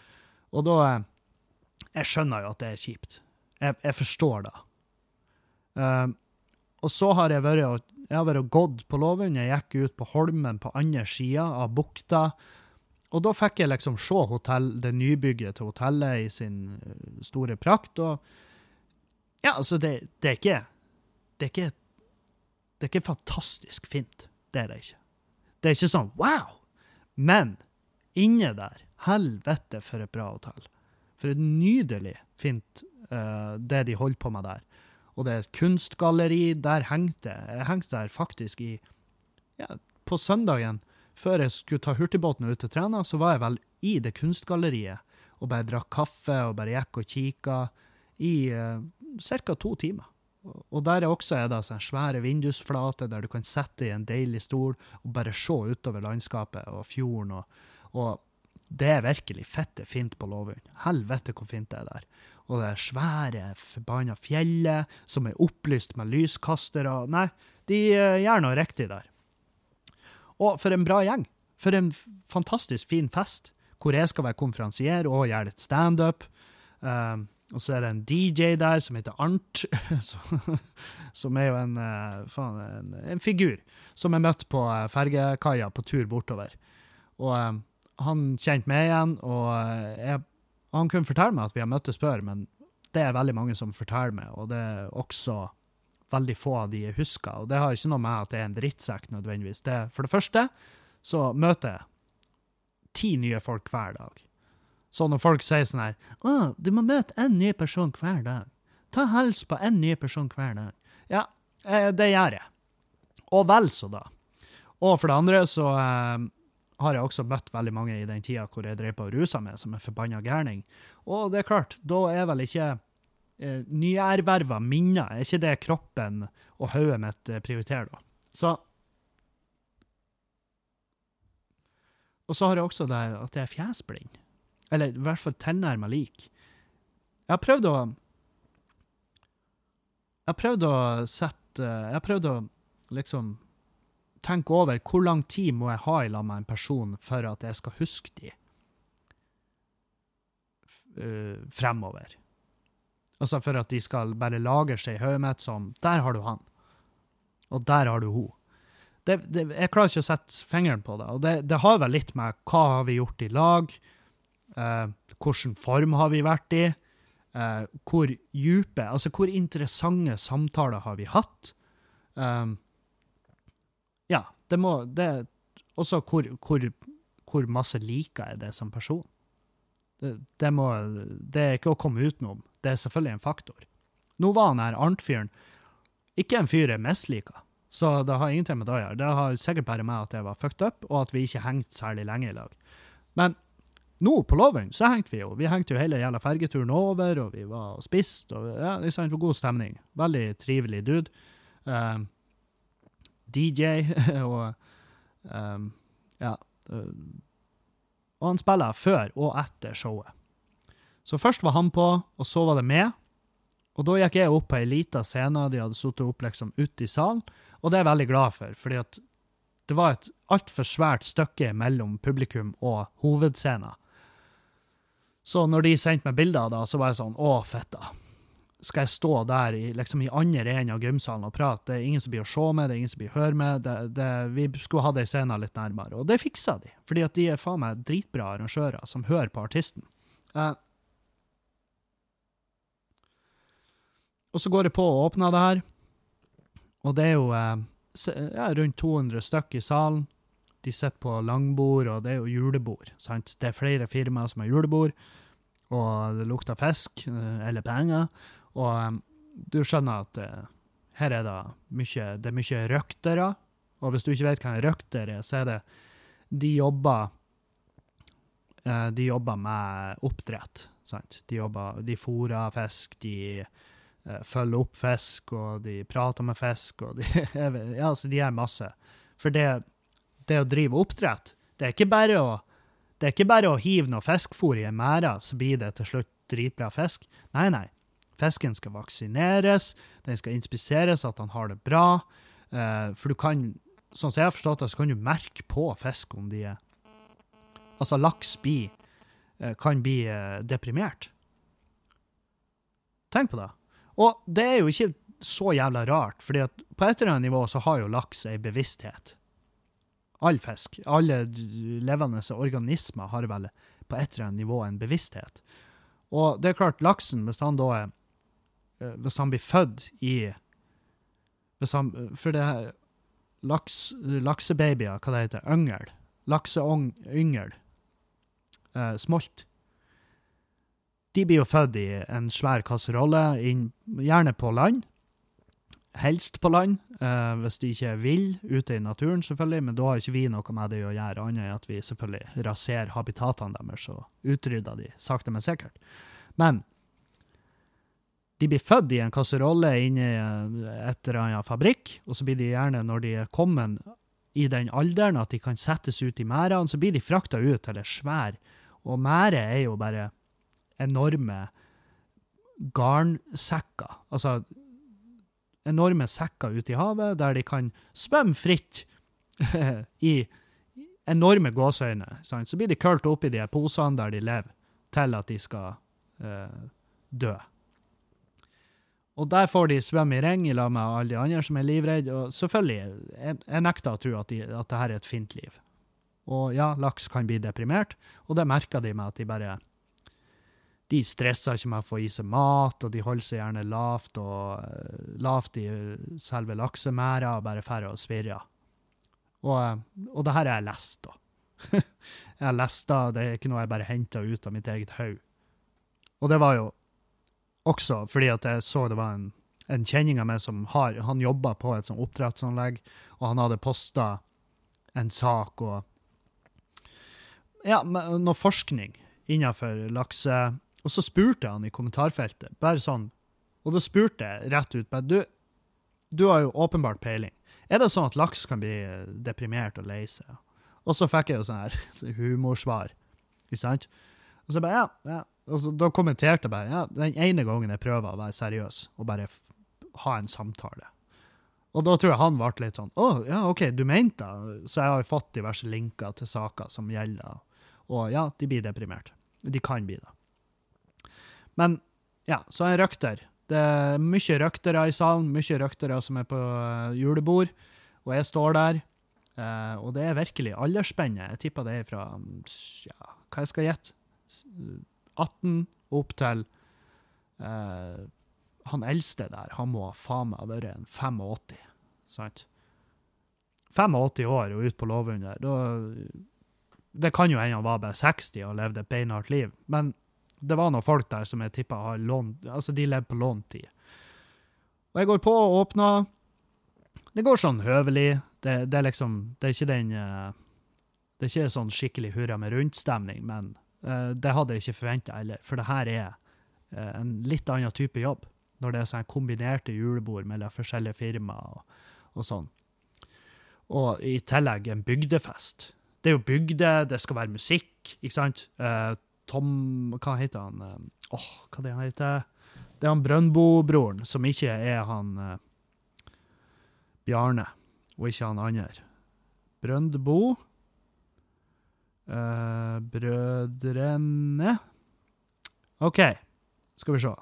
Og da eh, Jeg skjønner jo at det er kjipt. Jeg, jeg forstår det. Eh, og så har jeg vært og jeg har vært og gått på Låvund. Jeg gikk ut på Holmen på andre sida av bukta. Og da fikk jeg liksom se hotell, det nybygget til hotellet i sin eh, store prakt. Og ja, altså, det, det er ikke Det er ikke Det er ikke fantastisk fint. Det er det ikke. Det er ikke sånn wow! Men inne der, helvete for et bra hotell. For et nydelig fint uh, det de holder på med der. Og det er et kunstgalleri. Der hengte jeg. Jeg hengte der faktisk i ja, På søndagen, før jeg skulle ta hurtigbåten ut til Træna, så var jeg vel i det kunstgalleriet og bare drakk kaffe og bare gikk og kikka i eh, ca. to timer. Og- der er også er det sånn svære vindusflater der du kan sette i en deilig stol og bare se utover landskapet og fjorden. Og, og det er virkelig fette fint på Lovund. Helvete hvor fint det er der. Og det er svære, forbanna fjellet som er opplyst med lyskastere. Nei, de eh, gjør noe riktig der. Og for en bra gjeng. For en fantastisk fin fest, hvor jeg skal være konferansier og gjøre litt standup. Um, og så er det en DJ der som heter Arnt, som, er jo en, eh, faen, en, en figur som jeg møtte på eh, fergekaia på tur bortover. Og um, han kjente meg igjen, og eh, jeg, han kunne fortelle meg at vi har møttes før, men det er veldig mange som forteller meg, og det er også veldig få av de jeg husker. Og det har ikke noe med at det er en drittsekk nødvendigvis. Det, for det første så møter jeg ti nye folk hver dag. Så når folk sier sånn her Å, du må møte en ny person hver dag. Ta hils på en ny person hver dag. Ja, eh, det gjør jeg. Og vel så da. Og for det andre så eh, har jeg også møtt veldig mange i den tida hvor jeg drev på og rusa meg som en forbanna gærning. Og det er klart, da er vel ikke eh, nyerverva minner er ikke det kroppen og hodet mitt eh, prioriterer, da. Så Og så har jeg også det at jeg er fjesblind. Eller i hvert fall tilnærma lik. Jeg har prøvd å Jeg har prøvd å sette Jeg har prøvd å liksom tenke over hvor lang tid må jeg ha i lag med en person for at jeg skal huske de. uh, fremover. Altså for at de skal bare lage seg i hodet som Der har du han. Og der har du hun. Det, det, jeg klarer ikke å sette fingeren på det. Og det, det har vel litt med hva har vi gjort i lag, eh, hvilken form har vi vært i, eh, hvor dype, altså hvor interessante samtaler har vi hatt. Eh, ja, det må det, Også hvor, hvor, hvor masse liker jeg det som person. Det, det, må, det er ikke å komme utenom. Det er selvfølgelig en faktor. Nå var han her Arnt-fyren ikke en fyr jeg misliker, så det har ingenting med det å gjøre. Det har sikkert bare med at jeg var fucked up, og at vi ikke hengte særlig lenge i lag. Men nå på Lovund så hengte vi jo. Vi hengte jo hele jævla fergeturen over, og vi var og spiste, og ja, det var god stemning. Veldig trivelig dude. Um, DJ og um, Ja. Uh, og han spiller før og etter showet. Så først var han på, og så var det med. Og da gikk jeg opp på ei lita scene, de hadde sittet opp liksom ute i salen, og det er jeg veldig glad for, fordi at det var et altfor svært stykke mellom publikum og hovedscenen. Så når de sendte meg bilder da, så var jeg sånn Å, fitta. Skal jeg stå der i, liksom i andre enden av gymsalen og prate? Det er ingen som blir å se med, det er ingen som blir å høre med. Det, det, vi skulle ha ei scene litt nærmere. Og det fiksa de, fordi at de er faen meg dritbra arrangører som hører på artisten. Eh, og så går jeg på og åpner det her, og det er jo eh, ja, rundt 200 stykk i salen. De sitter på langbord, og det er jo julebord. sant? Det er flere firmaer som har julebord, og det lukter fisk eh, eller penger. Og um, du skjønner at her er det mye, det er mye røktere. Og hvis du ikke vet hva en røkter er, så er det De jobber De jobber med oppdrett. sant? De, jobber, de fôrer fisk, de følger opp fisk, og de prater med fisk, og de Ja, altså, de gjør masse. For det, det å drive oppdrett, det er ikke bare å det er ikke bare å hive noe fiskefôr i en mære, så blir det til slutt dritbra fisk. Nei, nei. Fisken skal vaksineres, den skal inspiseres at han har det bra. Eh, for du kan, sånn som jeg har forstått det, så kan du merke på fisk om de er Altså, laks blir, eh, kan bli eh, deprimert. Tenk på det. Og det er jo ikke så jævla rart, fordi at på et eller annet nivå så har jo laks ei bevissthet. All fisk, alle levende organismer har vel på et eller annet nivå en bevissthet. Og det er klart, laksen, hvis han da er Hvis han blir født i hvis han, For det er laks, laksebabyer, hva det heter, yngel. Lakseyngel. Eh, smolt. De blir jo født i en svær kasserolle, gjerne på land helst på land, eh, hvis de ikke vil, ute i naturen, selvfølgelig. Men da har ikke vi noe med det å gjøre, annet enn at vi selvfølgelig raserer habitatene deres og utrydder de sakte, men sikkert. Men de blir født i en kasserolle inni et eller annet fabrikk, og så blir de gjerne, når de er kommet i den alderen at de kan settes ut i merdene, så blir de frakta ut til ei svær Og merde er jo bare enorme garnsekker. Altså enorme sekker ute i havet, der de kan svømme fritt i enorme gåseøyne. Sant? Så blir de kølt i de posene der de lever, til at de skal eh, dø. Og der får de svømme i ring i med alle de andre som er livredde. Og selvfølgelig, jeg, jeg nekter å tro at, de, at dette er et fint liv. Og ja, laks kan bli deprimert, og det merker de med at de bare de stresser ikke med å få i seg mat, og de holder seg gjerne lavt, og, uh, lavt i selve laksemæra og bare drar og svirrer. Og, uh, og det her har jeg lest, da. jeg har lest det, det er ikke noe jeg bare henta ut av mitt eget hode. Og det var jo også fordi at jeg så det var en, en kjenning av meg som har Han jobba på et sånt oppdrettsanlegg, og han hadde posta en sak og Ja, noe forskning innenfor lakse og så spurte jeg han i kommentarfeltet, bare sånn, og da spurte jeg rett ut bare, du, du har jo åpenbart peiling. Er det sånn at laks kan bli deprimert og lei seg? Og så fikk jeg jo sånn her humorsvar, ikke sant? Og så bare, ja, ja. Og så, da kommenterte jeg bare, ja, den ene gangen jeg prøver å være seriøs og bare ha en samtale. Og da tror jeg han ble litt sånn Å, ja, OK, du mente det? Så jeg har jo fått diverse linker til saker som gjelder Og ja, de blir deprimert. De kan bli det. Men ja, så er jeg røkter. Det er mye røktere i salen, mye røktere som er på eh, julebord, og jeg står der. eh, og det er virkelig aldersspennet. Jeg tipper det er fra ja, hva jeg skal gjette, 18 opp til uh, Han eldste der, han må faen meg ha vært en 85, sant? 85 år og ut på låven der. Det kan jo hende han var bare 60 og levde et beinhardt liv, men det var noen folk der som jeg tippa har lånt altså de levde på låntid. Og jeg går på og åpner. Det går sånn høvelig. Det, det er liksom Det er ikke den eh, Det er ikke sånn skikkelig hurra med rundt-stemning, men eh, det hadde jeg ikke forventa heller, for det her er eh, en litt annen type jobb. Når det er sånn kombinerte julebord mellom forskjellige firmaer og, og sånn. Og i tillegg en bygdefest. Det er jo bygde, det skal være musikk, ikke sant? Eh, Tom Hva heter han? Åh, Åh, hva det han heter Det er han Brøndbo-broren, som ikke er han eh, Bjarne, og ikke han andre. Brøndbo eh, Brødrene OK, skal vi se.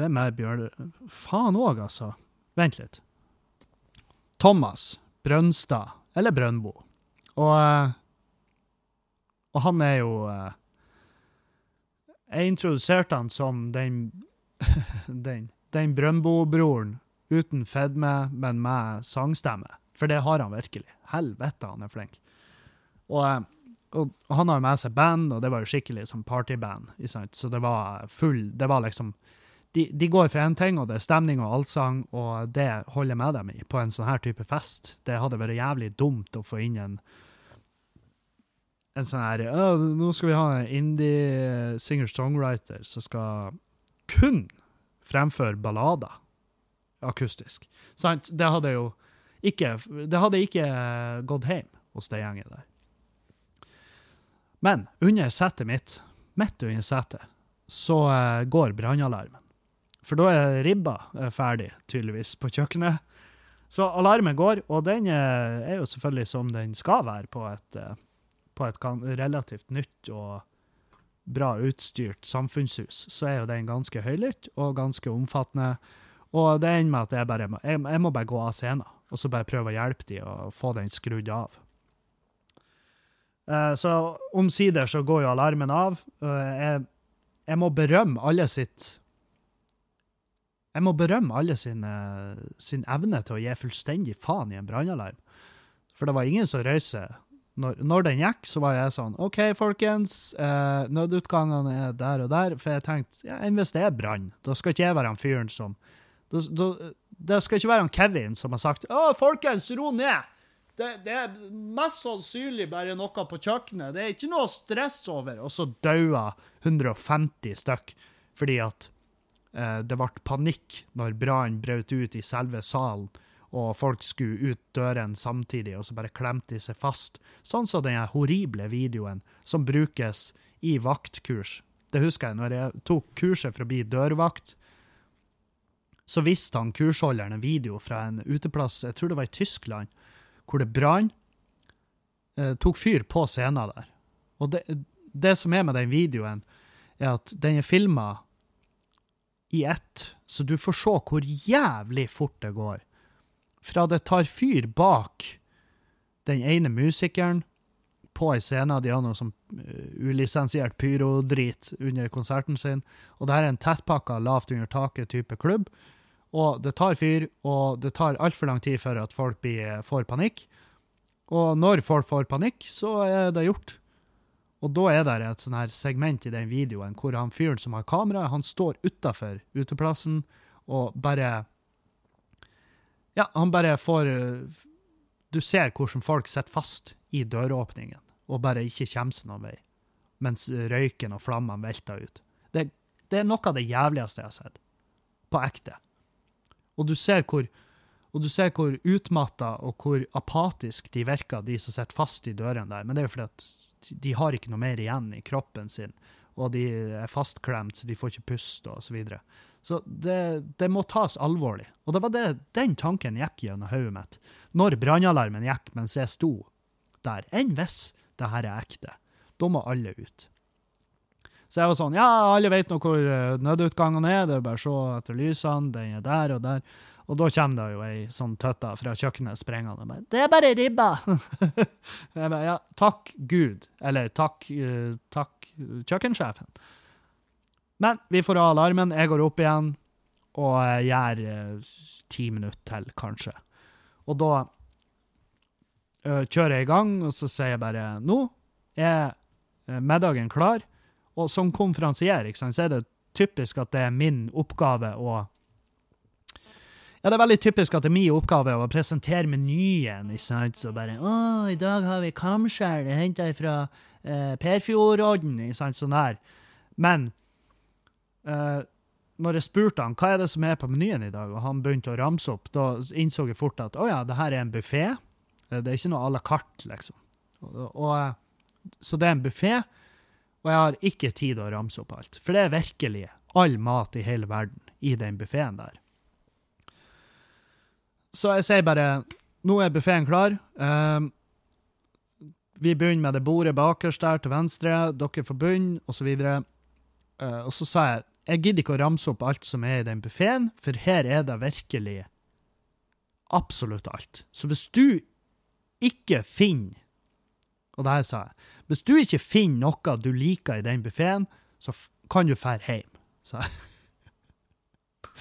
Hvem er Bjørn... Faen òg, altså. Vent litt. Thomas Brønstad, eller Brøndbo. Og, eh, og han er jo eh, Jeg introduserte han som den den, den Brøndbo-broren uten fedme, men med sangstemme. For det har han virkelig. Helvete, han er flink. Og, eh, og han har med seg band, og det var jo skikkelig som partyband. Så det var full Det var liksom de, de går for én ting, og det er stemning og allsang, og det holder jeg med dem i på en sånn her type fest. Det hadde vært jævlig dumt å få inn en en sånn her «Å, Nå skal vi ha en indie singer-songwriter som skal kun fremføre ballader akustisk. Sant? Det hadde jo ikke Det hadde ikke gått hjem hos det gjengen der. Men under setet mitt, midt under setet, så eh, går brannalarmen. For da er ribba eh, ferdig, tydeligvis, på kjøkkenet. Så alarmen går, og den eh, er jo selvfølgelig som den skal være på et, på et relativt nytt og bra utstyrt samfunnshus. Så er jo den ganske høylytt og ganske omfattende. Og det ender med at jeg bare jeg, jeg må bare gå av scenen, og så bare prøve å hjelpe de og få den skrudd av. Eh, så omsider så går jo alarmen av. Eh, jeg, jeg må berømme alle sitt Jeg må berømme alle sin, eh, sin evne til å gi fullstendig faen i en brannalarm. For det var ingen som røyste. Når, når den gikk, så var jeg sånn OK, folkens, eh, nødutgangene er der og der. For jeg tenkte ja, enn hvis det er brann, da skal ikke jeg være han fyren som da, Det skal ikke være han Kevin som har sagt Å, folkens, ro ned! Det, det er mest sannsynlig bare noe på kjøkkenet. Det er ikke noe stress over. Og så daua 150 stykk fordi at eh, det ble panikk når brannen brøt ut i selve salen, og folk skulle ut døren samtidig, og så bare klemte de seg fast. Sånn som den horrible videoen som brukes i vaktkurs. Det husker jeg når jeg tok kurset for å bli dørvakt. Så viste han kursholderen en video fra en uteplass, jeg tror det var i Tyskland, hvor det brann. Eh, tok fyr på scenen der. Og det, det som er med den videoen, er at den er filma i ett, så du får se hvor jævlig fort det går. Fra det tar fyr bak den ene musikeren på ei scene, de har noe som uh, ulisensiert pyrodrit under konserten sin, og det her er en tettpakka, lavt under taket-type klubb, og det tar fyr, og det tar altfor lang tid før at folk blir, får panikk. Og når folk får panikk, så er det gjort. Og da er det et sånn her segment i den videoen hvor han fyren som har kamera, han står utafor uteplassen og bare Ja, han bare får eh, Du ser hvordan folk sitter fast i døråpningen og bare ikke kommer seg noen vei, mens røyken og flammene velter ut. Det, det er noe av det jævligste jeg har sett. På ekte. Og du ser hvor og du ser hvor utmatta og hvor apatisk de virker, de som sitter fast i dørene der. Men det er jo fordi at de har ikke noe mer igjen i kroppen sin, og de er fastklemt, så de får ikke puste, og så videre. Så det, det må tas alvorlig. Og det var det, den tanken gikk gjennom hodet mitt når brannalarmen gikk mens jeg sto der. Enn hvis det her er ekte? Da må alle ut. Så jeg var sånn Ja, alle vet nå hvor nødutgangen er, det er bare å se etter lysene, den er der og der. Og da kommer det jo ei sånn tøtta fra kjøkkenet sprengende. og bare, Det er bare ribba! jeg bare, ja, takk Gud. Eller takk, eh, takk eh, kjøkkensjefen. Men vi får av alarmen. Jeg går opp igjen og gjør eh, ti minutter til, kanskje. Og da uh, kjører jeg i gang, og så sier jeg bare Nå er eh, middagen klar. Og som konferansier ikke sant, så er det typisk at det er min oppgave å ja, det er veldig typisk at det er min oppgave å presentere menyen. ikke sant? Så bare 'Å, i dag har vi kamskjell henta fra eh, Perfjordodden.' ikke sant? Sånn der. Men eh, når jeg spurte han hva er det som er på menyen i dag, og han begynte å ramse opp, da innså jeg fort at å ja, det her er en buffé. Det er ikke noe à la carte, liksom. Og, og, så det er en buffé, og jeg har ikke tid å ramse opp alt. For det er virkelig all mat i hele verden i den buffeen der. Så jeg sier bare Nå er buffeen klar. Um, vi begynner med det bordet bakerst der til venstre. Dere får begynne, osv. Uh, og så sa jeg jeg gidder ikke å ramse opp alt som er i den buffeen, for her er det virkelig absolutt alt. Så hvis du ikke finner Og det her sa jeg. Hvis du ikke finner noe du liker i den buffeen, så kan du dra hjem, sa jeg.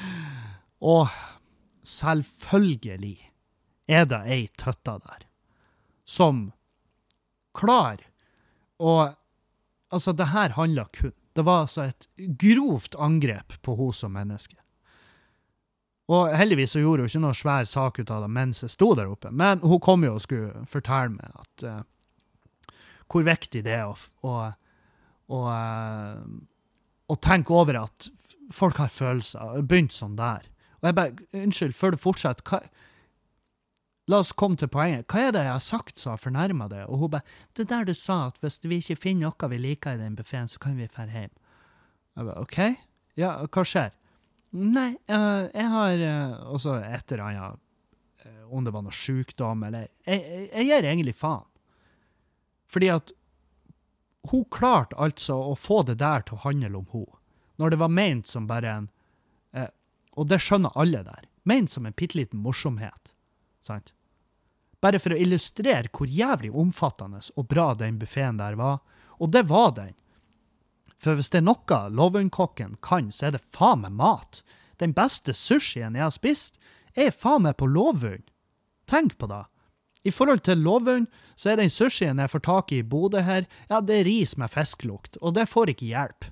Og selvfølgelig er det ei tøtta der som klarer Og altså, det her handler kun Det var altså et grovt angrep på henne som menneske. Og heldigvis så gjorde hun ikke noe svær sak ut av det mens jeg sto der oppe, men hun kom jo og skulle fortelle meg at uh, hvor viktig det er å, å, å, eh, å tenke over at folk har følelser. Begynt sånn der. Og jeg bare, unnskyld, før du fortsetter, hva, la oss komme til poenget. Hva er det jeg har sagt som har fornærma deg? Og hun bare, det der du sa, at hvis vi ikke finner noe vi liker i den buffeen, så kan vi dra hjem. Jeg bare, OK? Ja, hva skjer? Nei, uh, jeg har uh, også et eller annet eh, Om det var noe sykdom, eller Jeg, jeg, jeg gir egentlig faen. Fordi at hun klarte altså å få det der til å handle om hun, Når det var ment som bare en eh, Og det skjønner alle der. Ment som en bitte liten morsomhet. Sant? Bare for å illustrere hvor jævlig omfattende og bra den buffeen der var. Og det var den. For hvis det er noe Lovund-kokken kan, så er det faen meg mat. Den beste sushien jeg har spist, er faen meg på Lovund. Tenk på det. I forhold til Lovund, så er den sushien jeg får tak i i Bodø her, ja, det er ris med fisklukt, og det får ikke hjelp.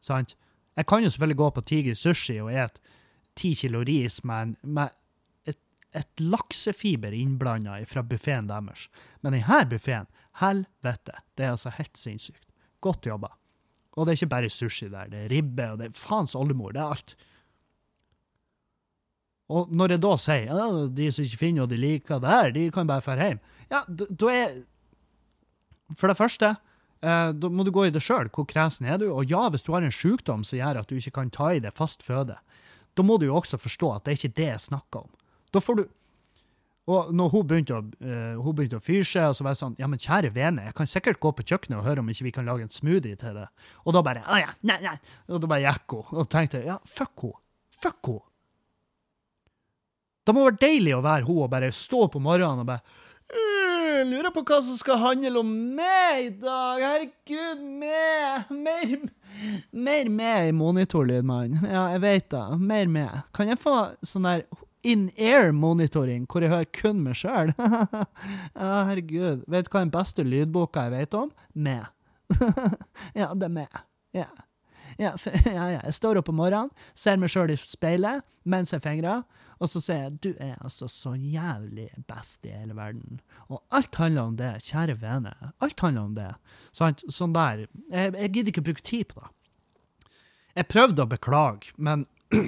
Sant? Jeg kan jo selvfølgelig gå på Tiger Sushi og et ti kilo ris med, med et, laksefiber innblanda fra buffeen deres. Men denne buffeen, helvete, det er altså helt sinnssykt. Godt jobba. Og det er ikke bare sushi der, det er ribbe, og det er faens oldemor, det er alt. Og når jeg da sier ja, de som ikke finner noe de liker der, de kan bare dra hjem, ja, da er For det første, eh, da må du gå i det sjøl. Hvor kresen er du? Og ja, hvis du har en sykdom som gjør at du ikke kan ta i det fast føde, da må du jo også forstå at det er ikke det jeg snakker om. Da får du og når hun begynte å, uh, hun begynte å fyre seg, og så var jeg sånn Ja, men kjære vene, jeg kan sikkert gå på kjøkkenet og høre om ikke vi kan lage en smoothie til det. Og da bare Å ja, nei, nei. Og da bare gikk hun. Og tenkte ja, fuck hun. Fuck hun. Det må være deilig å være hun og bare stå på morgenen og bare «Øh, Lurer på hva som skal handle om meg i dag. Herregud, meg. Mer, mer med i monitorlyd, mann. Ja, jeg vet det. Mer med. Kan jeg få sånn der in-air-monitoring, hvor jeg hører kun meg sjøl? herregud. Vet du hva den beste lydboka jeg vet om? Med. ja, det er med. Ja. Ja, for, ja, ja. Jeg står opp om morgenen, ser meg sjøl i speilet mens jeg fingrer, og så sier jeg du er altså så jævlig best i hele verden. Og alt handler om det, kjære vene. Alt handler om det. Sant? Sånn der. Jeg, jeg gidder ikke å bruke tid på det. Jeg prøvde å beklage, men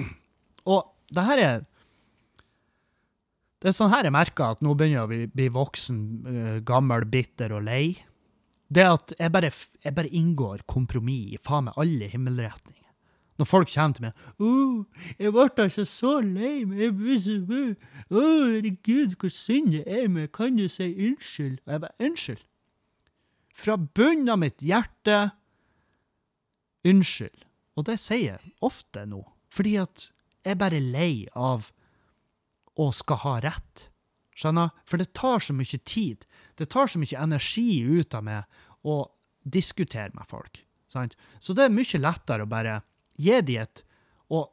Og det her er Det er sånn her jeg merker at nå begynner jeg å bli, voksen, eh, gammel, bitter og lei. Det at jeg bare, jeg bare inngår kompromiss i faen meg alle himmelretninger. Når folk kommer til meg oh, jeg ble altså så lei meg. Å, herregud, hvor synd det er med Kan du si unnskyld?' Og jeg bare 'Unnskyld'. Fra bunnen av mitt hjerte unnskyld. Og det sier jeg ofte nå, fordi at jeg bare er lei av å skal ha rett. Skjønner? For det tar så mye tid. Det tar så mye energi ut av meg å diskutere med folk. Sant? Så det er mye lettere å bare gi de et Og,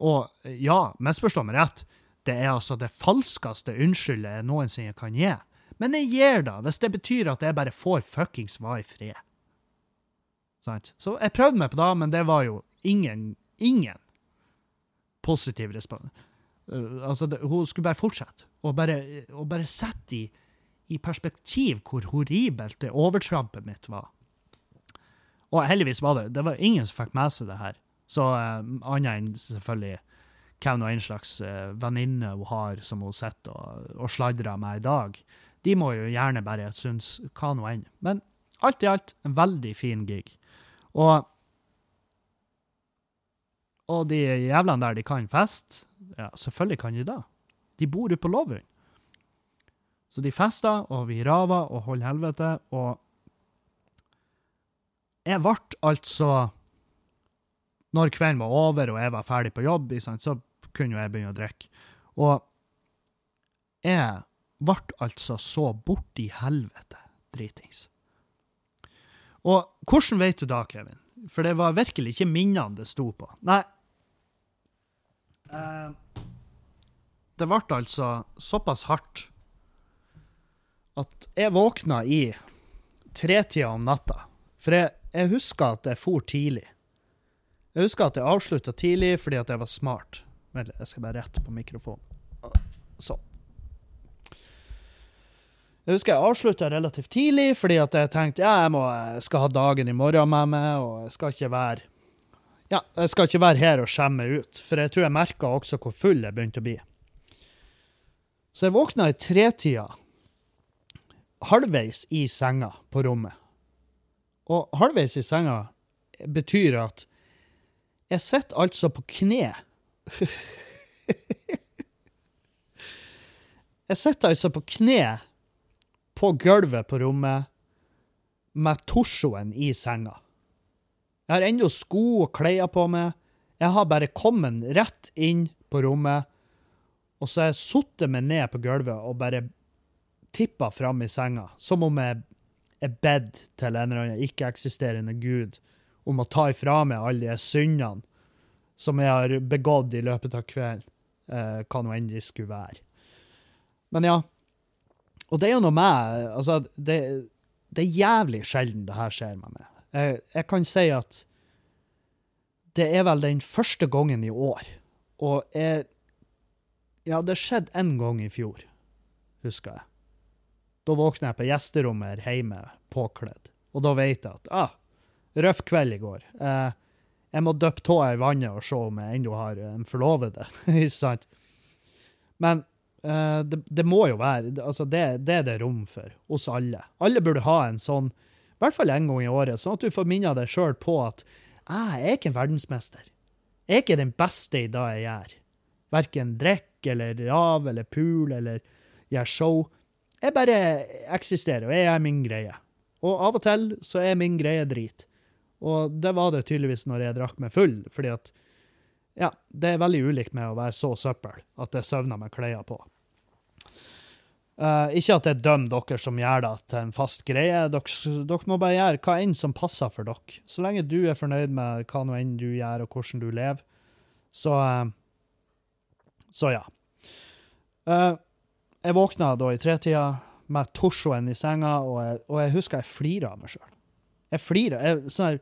og ja, misforstå meg rett, det er altså det falskeste unnskyldet jeg noensinne kan gi. Men jeg gir da, hvis det betyr at jeg bare får fuckings være i fred. Sant? Så jeg prøvde meg på det, men det var jo ingen, ingen positiv respons. Uh, altså, hun skulle bare fortsette, og bare, og bare sette i, i perspektiv hvor horribelt det overtrampet mitt var. Og heldigvis var det det var ingen som fikk med seg det her. Så uh, annet enn selvfølgelig hvem og en slags uh, venninne hun har som hun sitter og, og sladrer med i dag. De må jo gjerne bare synes hva nå enn. Men alt i alt en veldig fin gig. Og og de jævlene der, de kan fest. Ja, selvfølgelig kan de det. De bor ute på Lovund. Så de fester, og vi raver og holder helvete, og jeg ble altså Når kvelden var over og jeg var ferdig på jobb, så kunne jeg begynne å drikke. Og jeg ble altså så borti helvete dritings. Og hvordan vet du da, Kevin? For det var virkelig ikke minnene det sto på. Nei. Eh, det ble altså såpass hardt at jeg våkna i tretida om natta. For jeg, jeg husker at jeg for tidlig. Jeg husker at jeg avslutta tidlig fordi at jeg var smart. Vel, jeg skal bare rette på mikrofonen. Sånn. Jeg husker jeg avslutta relativt tidlig fordi at jeg tenkte ja, jeg, må, jeg skal ha dagen i morgen med meg, og jeg skal ikke være ja, jeg skal ikke være her og skjemme ut, for jeg tror jeg merka også hvor full jeg begynte å bli. Så jeg våkna i tretida, halvveis i senga på rommet. Og halvveis i senga betyr at jeg sitter altså på kne. jeg sitter altså på kne på gulvet på rommet med torsoen i senga. Jeg har ennå sko og klær på meg. Jeg har bare kommet rett inn på rommet, og så har jeg satt meg ned på gulvet og bare tippa fram i senga, som om jeg er bedt til en eller annen ikke-eksisterende gud om å ta ifra meg alle de syndene som jeg har begått i løpet av kvelden, eh, hva nå enn de skulle være. Men ja. Og det er jo noe med Altså, det, det er jævlig sjelden det her skjer med meg. Jeg, jeg kan si at det er vel den første gangen i år. Og jeg Ja, det skjedde én gang i fjor, husker jeg. Da våkna jeg på gjesterommet hjemme påkledd. Og da vet jeg at ah, røff kveld i går. Eh, jeg må dyppe tåa i vannet og se om jeg ennå har en forlovede. Ikke sant? Men eh, det, det, må jo være altså det, det er det rom for hos alle. Alle burde ha en sånn, i hvert fall én gang i året, sånn at du får minna deg sjøl på at «Ah, jeg er ikke verdensmester. Jeg er ikke den beste i det jeg gjør. Verken drikke eller rav eller pool eller gjør show. Jeg bare eksisterer, og jeg er min greie. Og av og til så er min greie drit. Og det var det tydeligvis når jeg drakk meg full, fordi at ja, det er veldig ulikt med å være så søppel at jeg søvner med klær på. Uh, ikke at jeg dømmer dere som gjør det til en fast greie. Dere, dere, må bare gjøre hva enn som passer for dere. Så lenge du er fornøyd med hva nå enn du gjør, og hvordan du lever, så uh, Så ja. Uh, jeg våkna da i tretida med torsoen i senga, og jeg, og jeg husker jeg flira av meg sjøl. Jeg flira. Sånn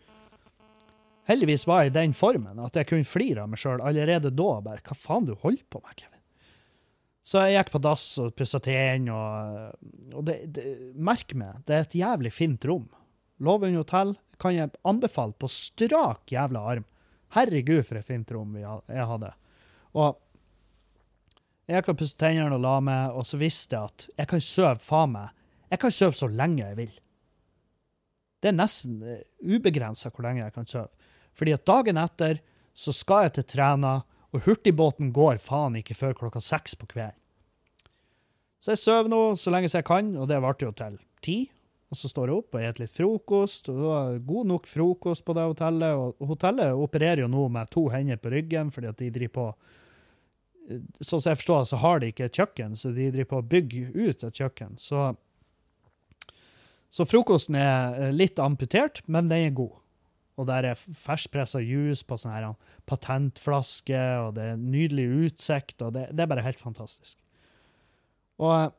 Heldigvis var jeg i den formen at jeg kunne flire av meg sjøl allerede da. bare, Hva faen du holder på med, Kevin? Så jeg gikk på dass og pussa tennene, og, og det, det, merk meg, det er et jævlig fint rom. Lovund hotell kan jeg anbefale på strak jævla arm. Herregud, for et fint rom jeg hadde. Og jeg kan pusse tennene og la meg, og så visste jeg at jeg kan sove faen meg. Jeg kan sove så lenge jeg vil. Det er nesten eh, ubegrensa hvor lenge jeg kan sove. Fordi at dagen etter så skal jeg til Træna, og hurtigbåten går faen ikke før klokka seks på kvelden. Så jeg sover nå så lenge jeg kan, og det varte jo til ti. Og så står jeg opp og spiser litt frokost. og det var God nok frokost på det hotellet. Og hotellet opererer jo nå med to hender på ryggen fordi at de driver på Sånn som jeg forstår, så har de ikke et kjøkken, så de driver på å bygge ut et kjøkken. Så, så frokosten er eh, litt amputert, men den er god. Og der er ferskpressa juice på sånn her patentflaske, og det er nydelig utsikt, og det, det er bare helt fantastisk. Og,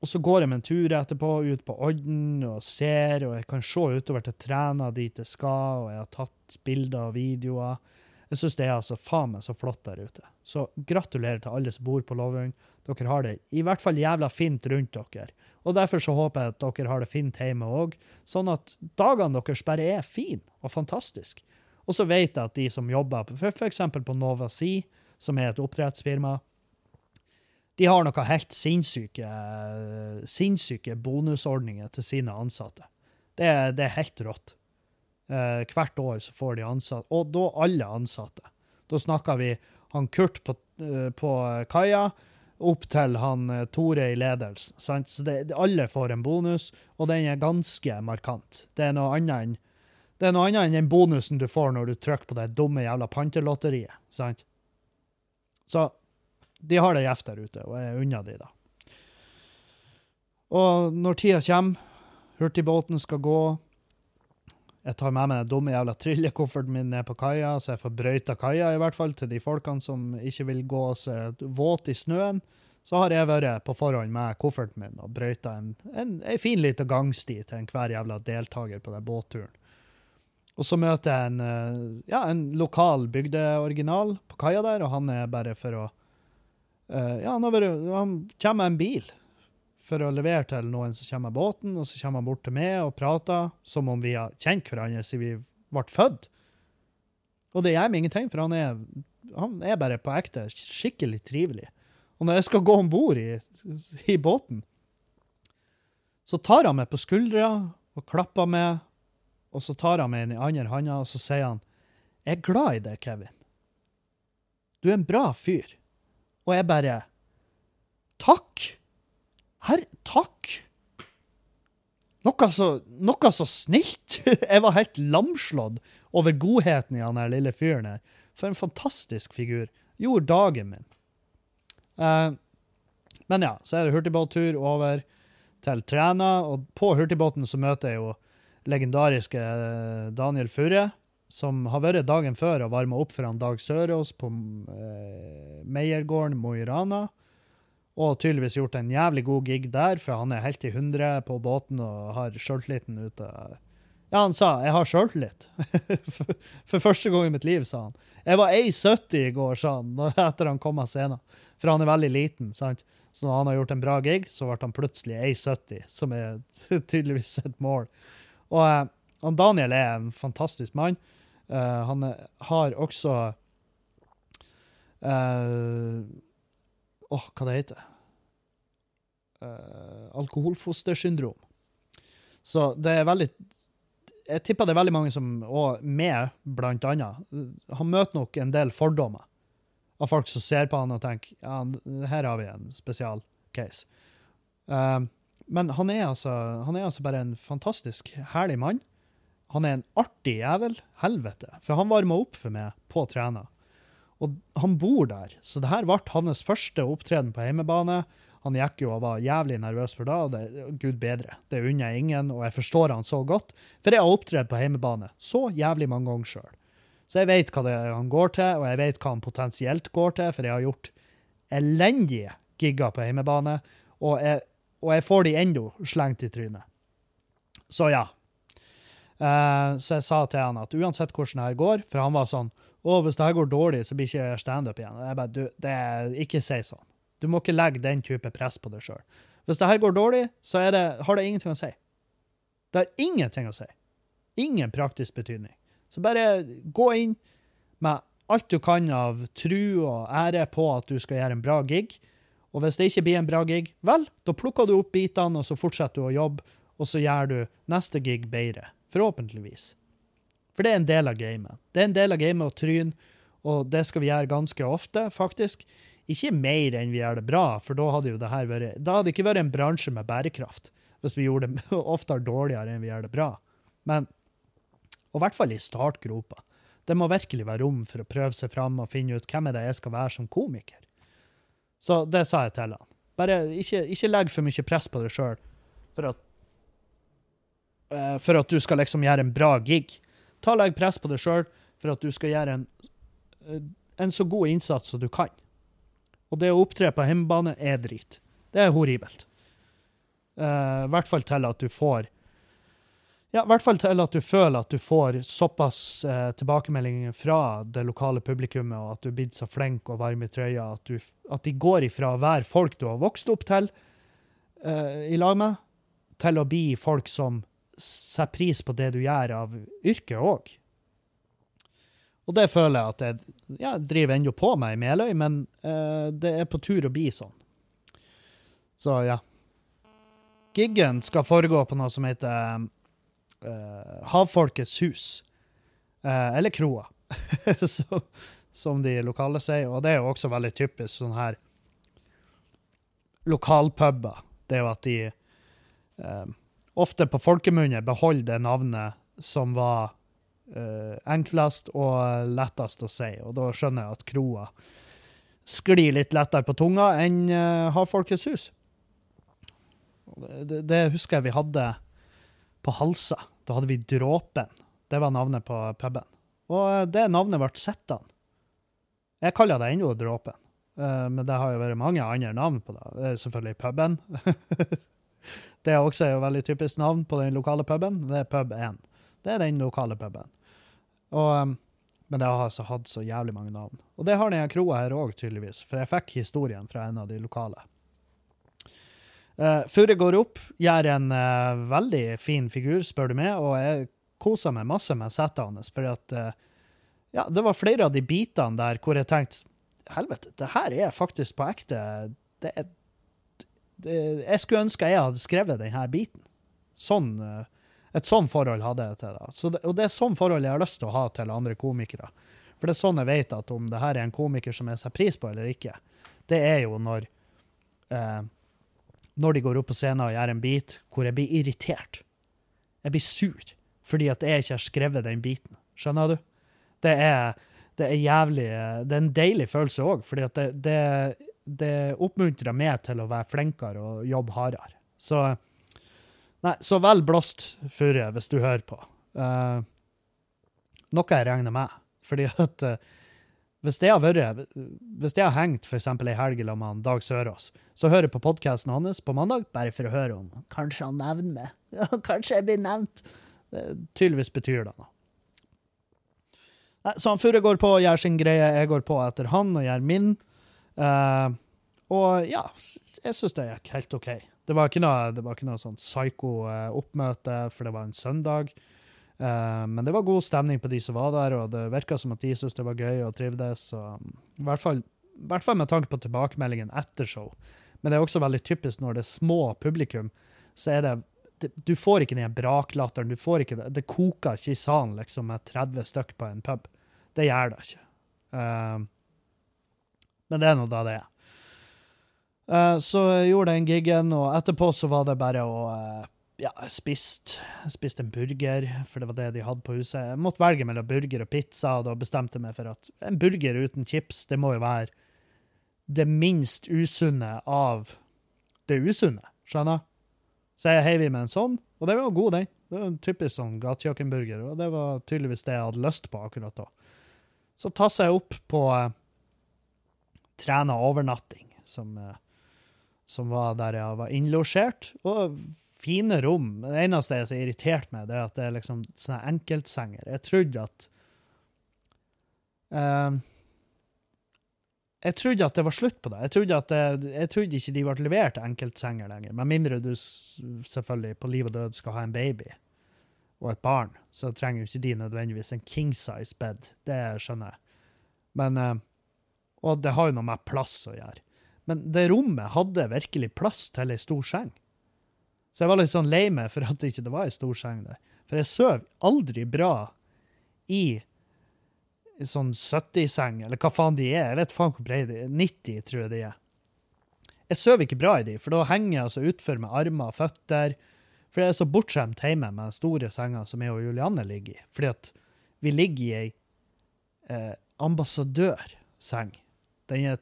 og, så går jeg med en tur etterpå ut på Odden og ser, og jeg kan se utover til Træna dit jeg skal, og jeg har tatt bilder og videoer. Jeg syns det er altså faen meg så flott der ute. Så gratulerer til alle som bor på Lovund. Dere har det i hvert fall jævla fint rundt dere. Og derfor så håper jeg at dere har det fint hjemme òg, sånn at dagene deres bare er fine og fantastiske. Og så vet jeg at de som jobber for f.eks. på Nova Sea, som er et oppdrettsfirma, de har noe helt sinnssyke, sinnssyke bonusordninger til sine ansatte. Det, det er helt rått. Eh, hvert år så får de ansatte, og da alle ansatte. Da snakker vi han Kurt på, eh, på kaia, opp til han eh, Tore i ledelsen. Sant? Så det, alle får en bonus, og den er ganske markant. Det er noe annet enn det er noe annet enn den bonusen du får når du trykker på det dumme jævla pantelotteriet. sant? Så de har det gjevt der ute, og jeg unner de da. Og når tida kommer, hurtigbåten skal gå Jeg tar med meg den dumme jævla trillekofferten min ned på kaia, så jeg får brøyta kaia, i hvert fall, til de folkene som ikke vil gå seg våt i snøen. Så har jeg vært på forhånd med kofferten min og brøyta en, en, en fin liten gangsti til enhver jævla deltaker på den båtturen. Og så møter jeg en, eh, ja, en lokal bygdeoriginal på kaia der, og han er bare for å uh, Ja, han, vært, han kommer med en bil for å levere til noen som kommer med båten, og så kommer han bort til meg og prater som om vi har kjent hverandre siden vi ble født. Og det gjør meg ingenting, for han er, han er bare på ekte skikkelig trivelig. Og når jeg skal gå om bord i, i båten, så tar han meg på skuldra og klapper meg og så tar han meg i den andre handa, og så sier han, 'Jeg er glad i deg, Kevin. Du er en bra fyr.' Og jeg bare 'Takk. Herre, takk.' Noe så, noe så snilt. Jeg var helt lamslått over godheten i han der lille fyren her. For en fantastisk figur. Gjorde dagen min. Uh, men ja, så er det hurtigbåttur over til Træna, og på hurtigbåten så møter jeg jo legendariske eh, Daniel Furre, som har vært dagen før og varma opp for han Dag Sørås på uh, Meiergården Mo i Rana. Og tydeligvis gjort en jævlig god gig der, for han er helt i hundre på båten og har sjøltilliten ute. Ja, han sa 'jeg har sjøltillit'. for, for første gang i mitt liv, sa han. Jeg var 1,70 i går, sa han, etter han kom av scenen. For han er veldig liten. sant? Så når han har gjort en bra gig, så ble han plutselig 1,70, som er tydeligvis et mål. Og uh, han Daniel er en fantastisk mann. Uh, han har også uh, Åh, hva det heter uh, Alkoholfostersyndrom. Så det er veldig Jeg tipper det er veldig mange som, og med blant annet, han møter nok en del fordommer av folk som ser på han og tenker ja, her har vi en spesial case. Uh, men han er, altså, han er altså bare en fantastisk herlig mann. Han er en artig jævel. Helvete. For han varma opp for meg på Træna. Og han bor der, så det her ble hans første opptreden på hjemmebane. Han gikk jo og var jævlig nervøs for det, og det, gud bedre. Det unner jeg ingen, og jeg forstår han så godt. For jeg har opptredd på hjemmebane så jævlig mange ganger sjøl. Så jeg vet hva det er han går til, og jeg vet hva han potensielt går til, for jeg har gjort elendige gigger på hjemmebane. Og jeg og jeg får de ennå slengt i trynet. Så ja. Uh, så jeg sa til han at uansett hvordan det her går, for han var sånn å, hvis det her går dårlig, så blir ikke standup igjen. Og jeg bare, du, det ikke si sånn. Du må ikke legge den type press på deg sjøl. Hvis det her går dårlig, så det, har det ingenting å si. Det har ingenting å si. Ingen praktisk betydning. Så bare gå inn med alt du kan av tru og ære på at du skal gjøre en bra gig. Og hvis det ikke blir en bra gig, vel, da plukker du opp bitene, og så fortsetter du å jobbe, og så gjør du neste gig bedre. Forhåpentligvis. For det er en del av gamet. Det er en del av gamet å tryne, og det skal vi gjøre ganske ofte, faktisk. Ikke mer enn vi gjør det bra, for da hadde jo det her vært Da hadde det ikke vært en bransje med bærekraft. hvis vi gjorde det oftere dårligere enn vi gjør det bra. Men, og i hvert fall i startgropa. Det må virkelig være rom for å prøve seg fram og finne ut hvem er det jeg skal være som komiker. Så det sa jeg til han. Bare ikke, ikke legg for mye press på deg sjøl for at eh, for at du skal liksom gjøre en bra gig. Ta Legg press på deg sjøl for at du skal gjøre en, uh, en så god innsats som du kan. Og det å opptre på hjemmebane er drit. Det er horribelt. Uh, I hvert fall til at du får ja, i hvert fall til at du føler at du får såpass eh, tilbakemeldinger fra det lokale publikummet, og at du er blitt så flink og varm i trøya, at, du, at de går ifra å være folk du har vokst opp til eh, i lag med, til å bli folk som setter pris på det du gjør av yrket òg. Og det føler jeg at jeg ja, driver ennå på med i Meløy, men eh, det er på tur å bli sånn. Så ja. Giggen skal foregå på noe som heter eh, Havfolkets hus. Eh, eller kroa, som, som de lokale sier. Og det er jo også veldig typisk sånn her lokalpuber. Det er jo at de eh, ofte på folkemunne beholder det navnet som var uh, enklest og lettest å si. Og da skjønner jeg at kroa sklir litt lettere på tunga enn har Havfolkets hus. Det, det, det husker jeg vi hadde på Halsa. Da hadde vi Dråpen. Det var navnet på puben. Og eh, det navnet ble sittende. Jeg kaller det ennå Dråpen. Uh, Men det har jo vært mange andre navn på det. Det er selvfølgelig puben. det er også et veldig typisk navn på den lokale puben. Det er Pub 1. Det er den lokale puben. Og, um, men det har altså hatt så jævlig mange navn. Og det har denne kroa her òg, tydeligvis. For jeg fikk historien fra en av de lokale. Uh, Furre går opp, gjør en uh, veldig fin figur, spør du meg, og jeg koser meg masse med settet hans. fordi at uh, ja, det var flere av de bitene der hvor jeg tenkte helvete, det her er faktisk på ekte. Det er, jeg skulle ønske jeg hadde skrevet denne biten. Sånn, eh, et sånn forhold hadde jeg til det. Det. Og det er sånn forhold jeg har lyst til å ha til andre komikere. For det er sånn jeg vet at om det her er en komiker som jeg setter pris på eller ikke, det er jo når eh, når de går opp på scenen og gjør en bit hvor jeg blir irritert. Jeg blir sur fordi at jeg ikke har skrevet den biten. Skjønner du? Det er, det er jævlig Det er en deilig følelse òg, fordi at det, det, det oppmuntrer meg til å være flinkere og jobbe hardere. Så Nei, så vel blåst, Furre, hvis du hører på. Uh, noe jeg regner med. Fordi at uh, hvis det har vært Hvis det har hengt f.eks. ei helg sammen med Dag Sørås, så hører jeg på podkasten hans på mandag bare for å høre om Kanskje han nevner meg. Kanskje jeg blir nevnt. Det tydeligvis betyr det noe. Nei, så han Furre går på og gjør sin greie, jeg går på etter han og gjør min. Eh, og ja, jeg syns det gikk helt OK. Det var ikke noe, noe sånn psycho-oppmøte, for det var en søndag. Uh, men det var god stemning på de som var der, og det virka som at de syntes det var gøy og trivdes. Um, I hvert fall, i hvert fall med tanke på tilbakemeldingen etter show. Men det er også veldig typisk når det er små publikum, så er det, Du får ikke den braklatteren. du får ikke Det det koker ikke i salen liksom med 30 stykk på en pub. Det gjør det ikke. Eh, men det er nå da det er. Uh, så jeg gjorde den giggen, og etterpå så var det bare å uh, ja, jeg spiste, jeg en burger, for det var det de hadde på huset. Jeg måtte velge mellom burger og pizza, og da bestemte jeg meg for at en burger uten chips, det må jo være det minst usunne av det usunne, skjønner? Så jeg heiv i meg en sånn, og det var god, den. Det var en typisk sånn gatekjøkkenburger, og det var tydeligvis det jeg hadde lyst på akkurat da. Så tassa jeg opp på eh, trena overnatting, som, eh, som var der jeg var innlosjert, og fine rom. Det eneste jeg så irritert med, det er at det er liksom sånne enkeltsenger. Jeg trodde at uh, Jeg trodde at det var slutt på det. Jeg trodde, det, jeg trodde ikke de ble levert enkeltsenger lenger. Med mindre du selvfølgelig på liv og død skal ha en baby og et barn, så trenger jo ikke de nødvendigvis en king size bed. Det skjønner jeg. Men eh, Og det har jo noe med plass å gjøre. Men det rommet hadde virkelig plass til ei stor seng. Så jeg var litt sånn lei meg for at det ikke var ei stor seng der. For jeg sover aldri bra i sånn 70-seng, eller hva faen de er. Jeg vet faen hvor brede de er. 90, tror jeg de er. Jeg sover ikke bra i de, for da henger jeg altså utfor med armer og føtter, For jeg er så bortskjemt hjemme med den store senga som jeg og Julianne ligger i. Fordi at vi ligger i ei eh, ambassadørseng. Den er,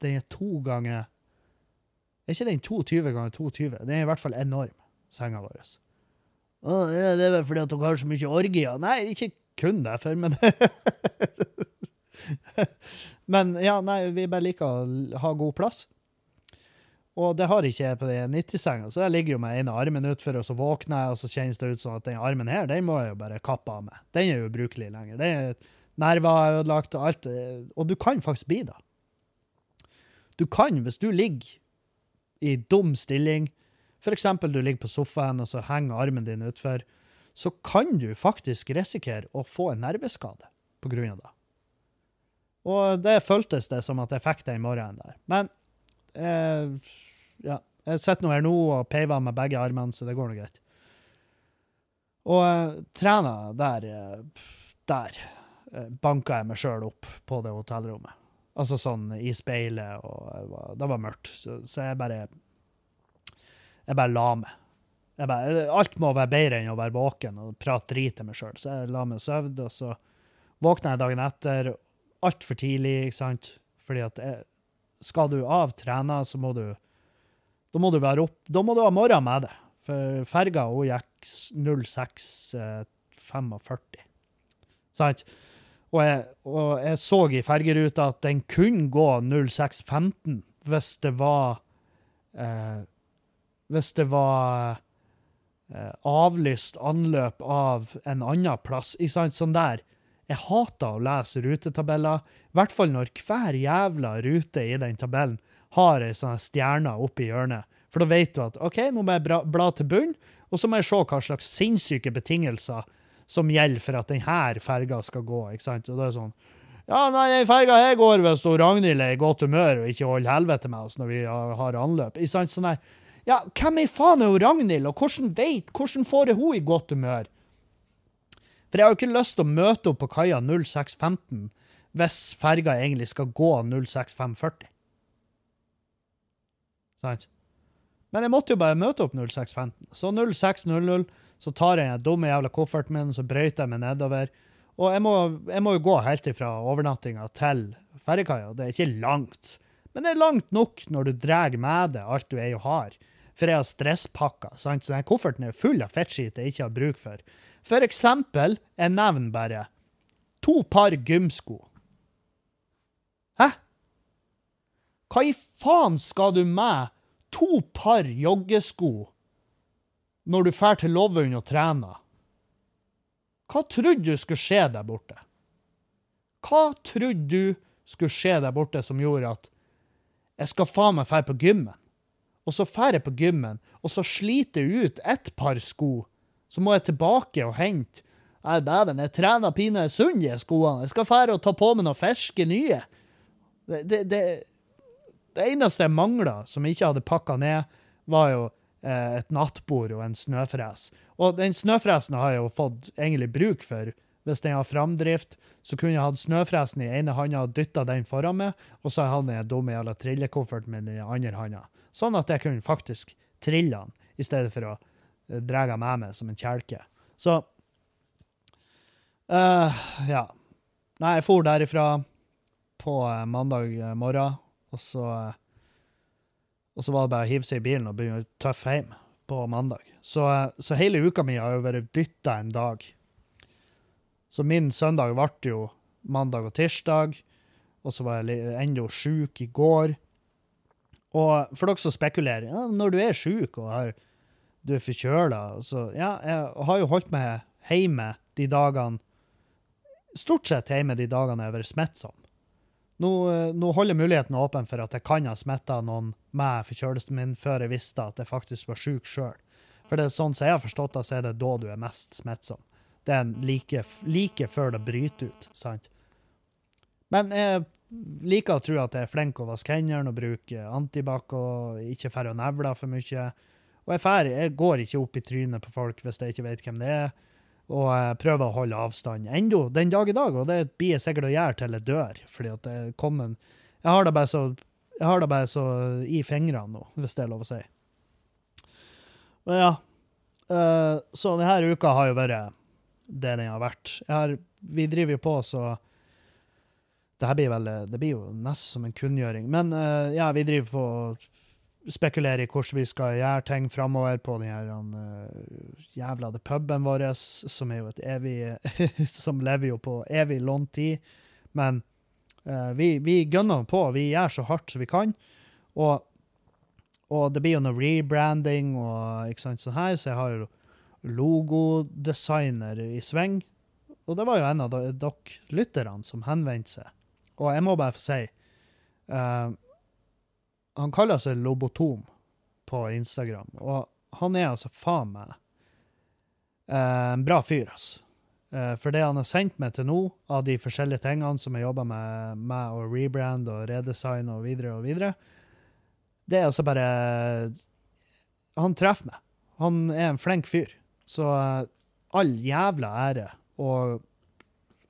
den er to ganger Er ikke den 22 ganger 22? Den er i hvert fall enorm, senga vår. Det er vel fordi at dere har så mye orgier? Nei, ikke kun derfor, men Men ja, nei, vi bare liker å ha god plass. Og det har ikke jeg på den 90-senga, så jeg ligger jo med ene armen utfor, og så våkner jeg, og så kjennes det ut som at den armen her, den må jeg jo bare kappe av med. Den er ubrukelig lenger. Den er, nerver er ødelagt, og alt. Og du kan faktisk bli det. Du kan, hvis du ligger i dum stilling, eksempel du ligger på sofaen, og så henger armen din utfor, så kan du faktisk risikere å få en nerveskade på grunn av det. Og det føltes det som at jeg fikk den morgenen der. Men eh, ja, jeg sitter nå her nå og peiver med begge armene, så det går nå greit. Og eh, trener der eh, Der banka jeg meg sjøl opp på det hotellrommet. Altså sånn i speilet, og det var mørkt. Så, så jeg bare Jeg bare la meg. Bare, alt må være bedre enn å være våken og prate drit til meg sjøl. Så jeg la meg og sovde, og så våkna jeg dagen etter altfor tidlig, ikke sant? Fordi at jeg, skal du avtrene, så må du Da må du være opp Da må du ha morgen med det. For ferga hun gikk 06.45. Sant? Og jeg, og jeg så i fergeruta at den kunne gå 06.15 hvis det var eh, Hvis det var eh, avlyst anløp av en annen plass. Ikke sant? Sånn der. Jeg hater å lese rutetabeller, i hvert fall når hver jævla rute i den tabellen har ei sånn stjerne oppi hjørnet. For da vet du at OK, nå må jeg bla, bla til bunn, og så må jeg se hva slags sinnssyke betingelser som gjelder for at denne ferga skal gå. ikke sant? Og det er sånn Ja, nei, den ferga her går hvis Ragnhild er i godt humør og ikke holder helvete med oss når vi har, anløp. Ikke sant? Sånn der. Ja, hvem i faen er Ragnhild, og hvordan vet, hvordan får jeg hun i godt humør? For jeg har jo ikke lyst til å møte opp på kaia 06.15 hvis ferga egentlig skal gå 06.540. Sant? Men jeg måtte jo bare møte opp 06.15. Så 06.00 så tar jeg den dumme jævla kofferten min, så brøyter jeg meg nedover. Og jeg må, jeg må jo gå helt ifra overnattinga til ferjekaia. Det er ikke langt. Men det er langt nok når du drar med deg alt du er og har. For jeg har stresspakker, sant? så den kofferten er full av fettskit jeg ikke har bruk for. For eksempel, jeg nevner bare to par gymsko. Hæ? Hva i faen skal du med to par joggesko når du drar til Lovund og trener? Hva trodde du skulle skje der borte? Hva trodde du skulle skje der borte som gjorde at jeg skal faen meg dra på gymmen? Og så drar jeg på gymmen, og så sliter jeg ut ett par sko. Så må jeg tilbake og hente. Nei, dæven, jeg trener pinadø sunn, de skoene. Jeg skal dra og ta på meg noen ferske nye. Det, det, det, det eneste jeg mangla, som jeg ikke hadde pakka ned, var jo et nattbord og en snøfres. Og den snøfresen har jeg jo fått egentlig bruk for. Hvis den har framdrift, så kunne jeg hatt snøfresen i ene handa og dytta den foran meg, og så hadde jeg den dumme jævla trillekofferten min i den andre handa. Sånn at jeg kunne faktisk trille den, i stedet for å eh, dra den med meg som en kjelke. Så uh, Ja. Nei, jeg for derifra på eh, mandag eh, morgen, og så eh, Og så var det bare å hive seg i bilen og begynne å tøffe hjem på mandag. Så, eh, så hele uka mi har jo vært dytta en dag. Så min søndag ble jo mandag og tirsdag, og så var jeg ennå sjuk i går. Og for dere som spekulerer, ja, når du er sjuk og har, du er forkjøla Ja, jeg har jo holdt meg hjemme de dagene Stort sett hjemme de dagene jeg har vært smittsom. Nå, eh, nå holder muligheten åpen for at jeg kan ha smitta noen med forkjølelsen min før jeg visste at jeg faktisk var sjuk sjøl. For det er sånn som jeg har forstått det, så er det da du er mest smittsom. Det er like, like før det bryter ut, sant? Men jeg liker å tro at jeg er flink å vaske hendene og bruke antibac og ikke drar og nevler for mye. Og jeg, fer, jeg går ikke opp i trynet på folk hvis jeg ikke vet hvem det er, og prøver å holde avstand. Enda den dag i dag, og det blir jeg sikkert å gjøre til jeg dør, fordi at det kommer Jeg har det bare så jeg har det bare så i fingrene nå, hvis det er lov å si. Men ja, Eh, så denne uka har jo vært det den har vært. Har, vi driver jo på, så det her blir vel Det blir jo nesten som en kunngjøring. Men eh, ja, vi driver på spekulere i hvordan vi skal gjøre ting framover på den her uh, jævla det puben vår, som er jo et evig Som lever jo på evig låntid. Men uh, vi, vi gønner på. Vi gjør så hardt som vi kan. Og, og det blir jo noe rebranding og ikke sant, sånn her, så jeg har jo logodesigner i sving. Og det var jo en av dere lytterne som henvendte seg. Og jeg må bare få si uh, Han kaller seg Lobotom på Instagram, og han er altså faen meg uh, en bra fyr, altså. For det han har sendt meg til nå, av de forskjellige tingene som jeg jobber med, med å rebrande og redesign og videre og videre, det er altså bare Han treffer meg. Han er en flink fyr. Så uh, all jævla ære. Og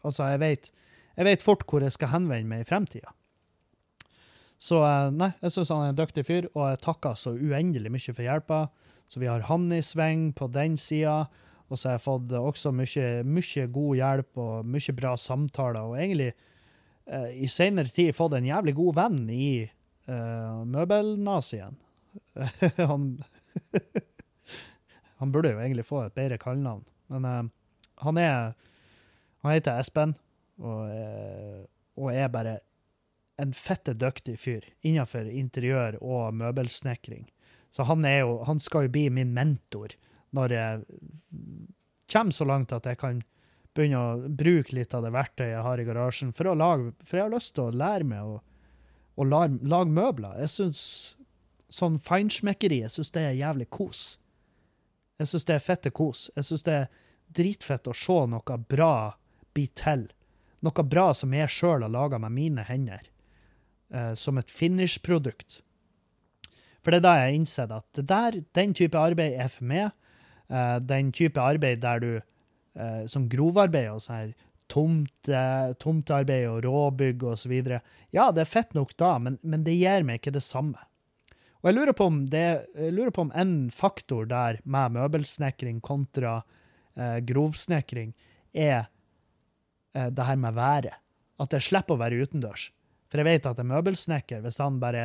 altså, jeg vet fort hvor jeg skal henvende meg i fremtida. Så uh, nei, jeg syns han er en dyktig fyr, og jeg takker så uendelig mye for hjelpa. Så vi har han i sving på den sida. Og så har jeg fått også mye, mye god hjelp og mye bra samtaler. Og egentlig eh, i seinere tid fått en jævlig god venn i eh, møbelnazien. han Han burde jo egentlig få et bedre kallenavn. Men eh, han er Han heter Espen, og, uh, og er bare en fette dyktig fyr innenfor interiør og møbelsnekring. Så han, jo, han skal jo bli min mentor når jeg kommer så langt at jeg kan begynne å bruke litt av det verktøyet jeg har i garasjen, for, lage, for jeg har lyst til å lære meg å, å lage, lage, møbler. Jeg syns sånn feinschmeckeri jeg synes det er jævlig kos. Jeg syns det er fette kos. Jeg syns det er dritfett å se noe bra bli til. Noe bra som jeg sjøl har laga med mine hender. Uh, som et finish-produkt. For det er da jeg har innsett at der, den type arbeid er for meg. Uh, den type arbeid der du uh, Som grovarbeid og sånn her tomte, tomtearbeid og råbygg videre. Ja, det er fett nok da, men, men det gir meg ikke det samme. Og jeg lurer på om, det, jeg lurer på om en faktor der med møbelsnekring kontra eh, grovsnekring er eh, det her med været. At jeg slipper å være utendørs. For jeg vet at en møbelsnekker, hvis han bare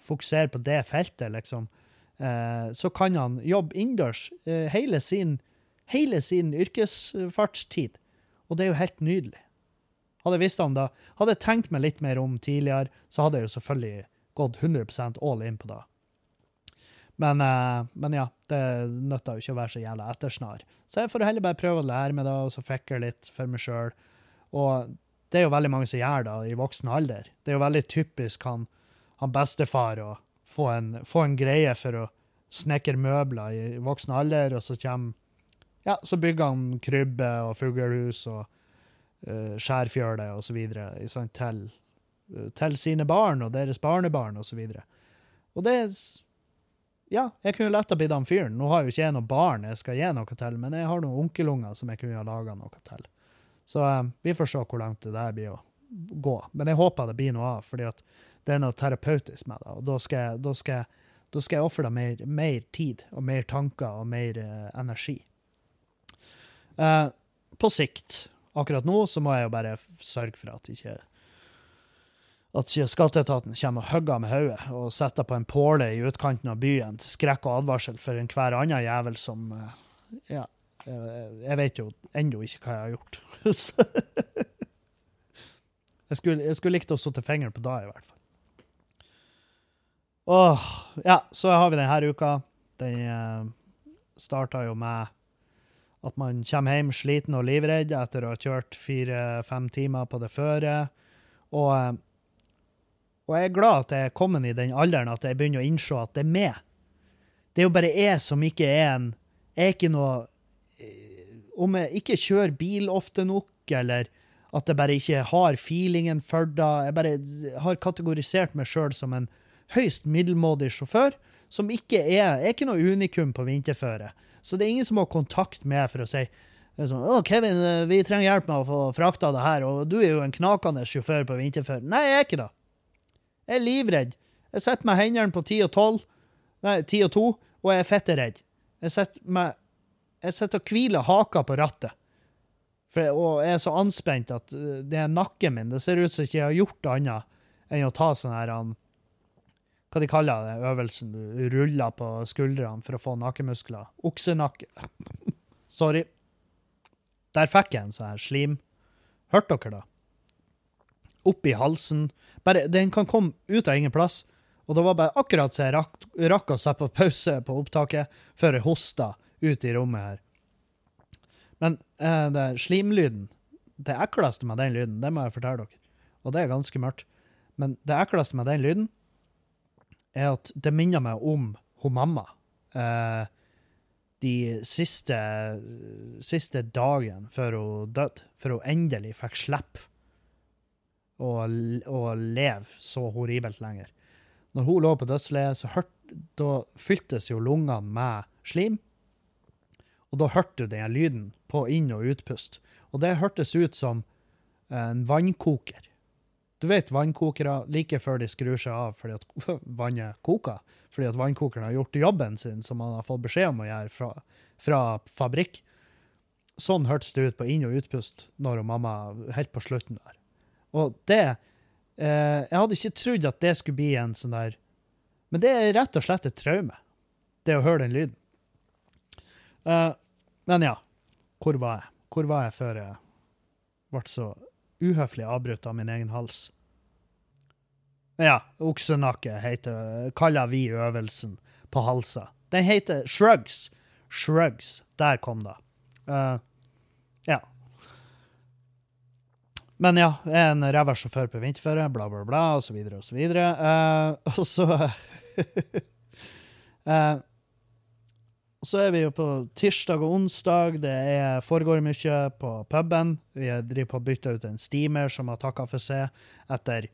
fokuserer på det feltet, liksom, eh, så kan han jobbe innendørs eh, hele, hele sin yrkesfartstid. Og det er jo helt nydelig. Hadde jeg visst om det, hadde jeg tenkt meg litt mer om tidligere, så hadde jeg jo selvfølgelig gått 100% all in på det. Men, uh, men ja, det nytta jo ikke å være så jævla ettersnar. Så jeg får heller bare prøve å lære meg det, og så fikk jeg litt for meg sjøl. Og det er jo veldig mange som gjør det i voksen alder. Det er jo veldig typisk han, han bestefar å få en, få en, greie for å snekre møbler i voksen alder, og så kommer Ja, så bygger han krybbe og fuglehus og uh, skjærfjøle og så videre til til sine barn og deres barnebarn. Og, så videre. og det er Ja, jeg kunne lett ha blitt han fyren. Nå har jo ikke jeg noe barn jeg skal gi noe til, men jeg har noen onkelunger som jeg kunne ha laga noe til. Så um, vi får se hvor langt det der blir å gå. Men jeg håper det blir noe av, fordi det er noe terapeutisk med det. Og da skal jeg, da skal jeg, da skal jeg ofre deg mer, mer, tid og mer tanker og mer uh, energi. Uh, på sikt, akkurat nå, så må jeg jo bare sørge for at ikke at skatteetaten kommer og hugger med hodet og setter på en påle i utkanten av byen til skrekk og advarsel for enhver annen jævel som Ja, jeg vet jo ennå ikke hva jeg har gjort. jeg, skulle, jeg skulle likt å sitte fingeren på da, i hvert fall. Åh, ja, så har vi denne uka. Den uh, starta jo med at man kommer hjem sliten og livredd etter å ha kjørt fire-fem timer på det føre. Og uh, og jeg er glad at jeg er kommet i den alderen at jeg begynner å innse at det er meg. Det er jo bare jeg som ikke er en Jeg er ikke noe eh, Om jeg ikke kjører bil ofte nok, eller at jeg bare ikke har feelingen for det Jeg bare har kategorisert meg sjøl som en høyst middelmådig sjåfør, som ikke er, er ikke noe unikum på vinterføre. Så det er ingen som har kontakt med for å si sånn, å, Kevin, eh, vi trenger hjelp med å få frakta det her, og du er jo en knakende sjåfør på vinterføre. Nei, jeg er ikke det. Jeg er livredd. Jeg setter meg hendene på ti og tolv, nei, ti og to, og jeg er fette redd. Jeg setter med Jeg sitter og hviler haka på rattet. For, og jeg er så anspent at uh, det er nakken min. Det ser ut som ikke jeg har gjort annet enn å ta sånn her um, Hva de kaller det, øvelsen? Du ruller på skuldrene for å få nakkemuskler? Oksenakke. Sorry. Der fikk jeg en sånn her slim. Hørte dere da? Opp i halsen. Bare, Den kan komme ut av ingen plass. Og det var bare akkurat så jeg rakk, rakk å sette på pause på opptaket før jeg hosta ut i rommet her. Men eh, det slimlyden Det ekleste med den lyden, det må jeg fortelle dere, og det er ganske mørkt, men det ekleste med den lyden er at det minner meg om hun mamma. Eh, de siste, siste dagen før hun døde, før hun endelig fikk slippe å, å leve så horribelt lenger. Når hun lå på dødsleiet, så hørt, da fyltes jo lungene med slim. Og da hørte du den lyden på inn- og utpust. Og det hørtes ut som en vannkoker. Du vet vannkokere like før de skrur seg av fordi at vannet koker. Fordi at vannkokeren har gjort jobben sin, som han har fått beskjed om å gjøre fra, fra fabrikk. Sånn hørtes det ut på inn- og utpust når mamma helt på slutten der. Og det eh, Jeg hadde ikke trodd at det skulle bli en sånn der Men det er rett og slett et traume, det å høre den lyden. Eh, men ja, hvor var jeg? Hvor var jeg før jeg ble så uhøflig avbrutt av min egen hals? Ja, oksenakke heter, kaller vi øvelsen på halsa. Den heter shrugs. Shrugs. Der kom det. Uh, ja. Men ja, jeg er en ræva sjåfør på vinterføre, bla, bla, bla, og så videre og så videre. Eh, og så eh, så er vi jo på tirsdag og onsdag. Det er, foregår mye på puben. Vi driver på å bytte ut en steamer som har takka for seg etter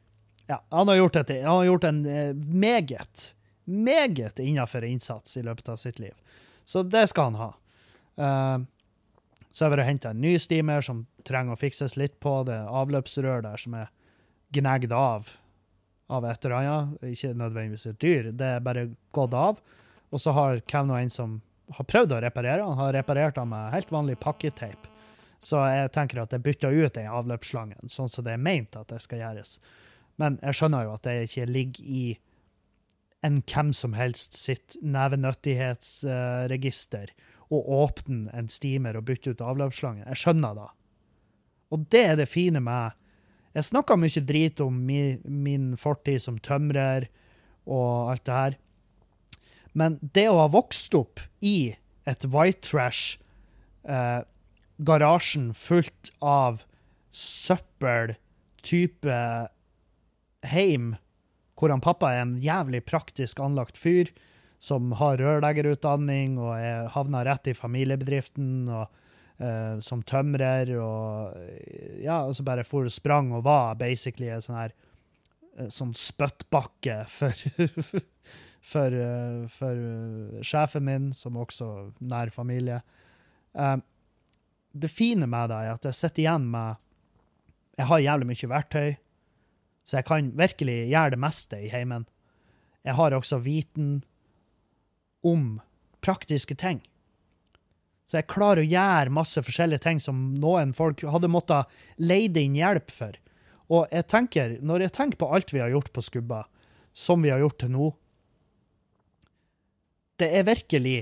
Ja, han har gjort, et, han har gjort en eh, meget, meget innafor innsats i løpet av sitt liv. Så det skal han ha. Uh, så har vi henta en ny steamer som trenger å fikses litt på. Det er avløpsrør der som er gnagd av av et eller annet. Ikke nødvendigvis et dyr, det er bare gått av. Og så har Kevin en som har prøvd å reparere. den, har reparert den med helt vanlig pakketeip. Så jeg tenker at jeg bytter ut den avløpsslangen, sånn som det er meint at det skal gjøres. Men jeg skjønner jo at det ikke ligger i en hvem som helst sitt nevenøttighetsregister å åpne en steamer og bytte ut avløpsslangen. Jeg skjønner det. Og det er det fine med Jeg snakka mye drit om mi, min fortid som tømrer og alt det her. Men det å ha vokst opp i et white trash, eh, garasjen fullt av søppel, type heim, hvor han pappa er en jævlig praktisk anlagt fyr, som har rørleggerutdanning og er havna rett i familiebedriften, og eh, som tømrer, og ja, og så bare for og sprang og var basically en sånn her eh, sånn spyttbakke for for, eh, for eh, sjefen min, som også nær familie. Um, det fine med det er at jeg sitter igjen med Jeg har jævlig mye verktøy, så jeg kan virkelig gjøre det meste i heimen. Jeg har også viten om praktiske ting. Så jeg klarer å gjøre masse forskjellige ting som noen folk hadde måttet leide inn hjelp for. Og jeg tenker, når jeg tenker på alt vi har gjort på Skubba, som vi har gjort til nå, det er virkelig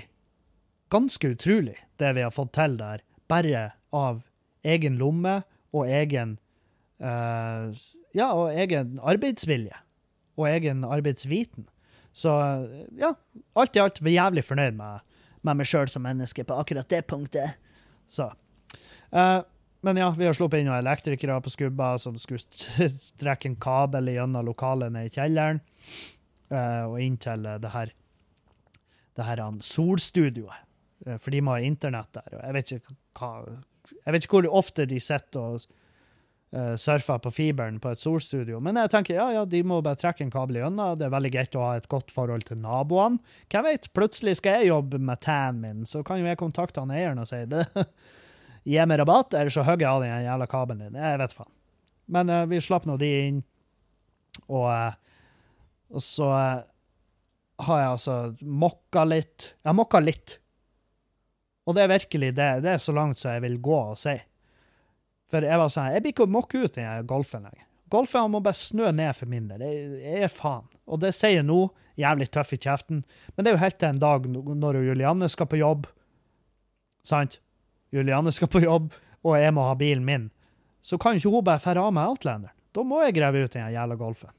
ganske utrolig, det vi har fått til der, bare av egen lomme og egen uh, Ja, og egen arbeidsvilje. Og egen arbeidsviten. Så ja, alt i alt er jævlig fornøyd med, med meg sjøl som menneske på akkurat det punktet. Så. Uh, men ja, vi har sluppet inn noen elektrikere på skubba som skulle strekke en kabel gjennom lokalet ned i kjelleren uh, og inn til det her det her solstudioet. Eh, For de må ha internett der. og Jeg vet ikke hva Jeg vet ikke hvor ofte de sitter og uh, surfer på fiberen på et solstudio, men jeg tenker ja, ja, de må bare trekke en kabel gjennom. Det er veldig greit å ha et godt forhold til naboene. Hvem vet, plutselig skal jeg jobbe med tan min, så kan jo jeg kontakte han eieren og si det. Gi meg rabatt, eller så hogger jeg av den jævla kabelen din. Jeg vet faen. Men uh, vi slapp nå de inn, og, uh, og så eh, har jeg altså mokka litt. Jeg har mokka litt. Og det er virkelig det. Det er så langt som jeg vil gå og si. For jeg var sånn, jeg blir ikke å mokke ut den golfen lenger. Golfen må bare snø ned for min del. Jeg, gir faen. Og det sier jeg nå, jævlig tøff i kjeften, men det er jo helt til en dag når Julianne skal på jobb. Sant? Julianne skal på jobb, og jeg må ha bilen min. Så kan ikke hun bare fære av meg Outlanderen. Da må jeg grave ut den jævla golfen.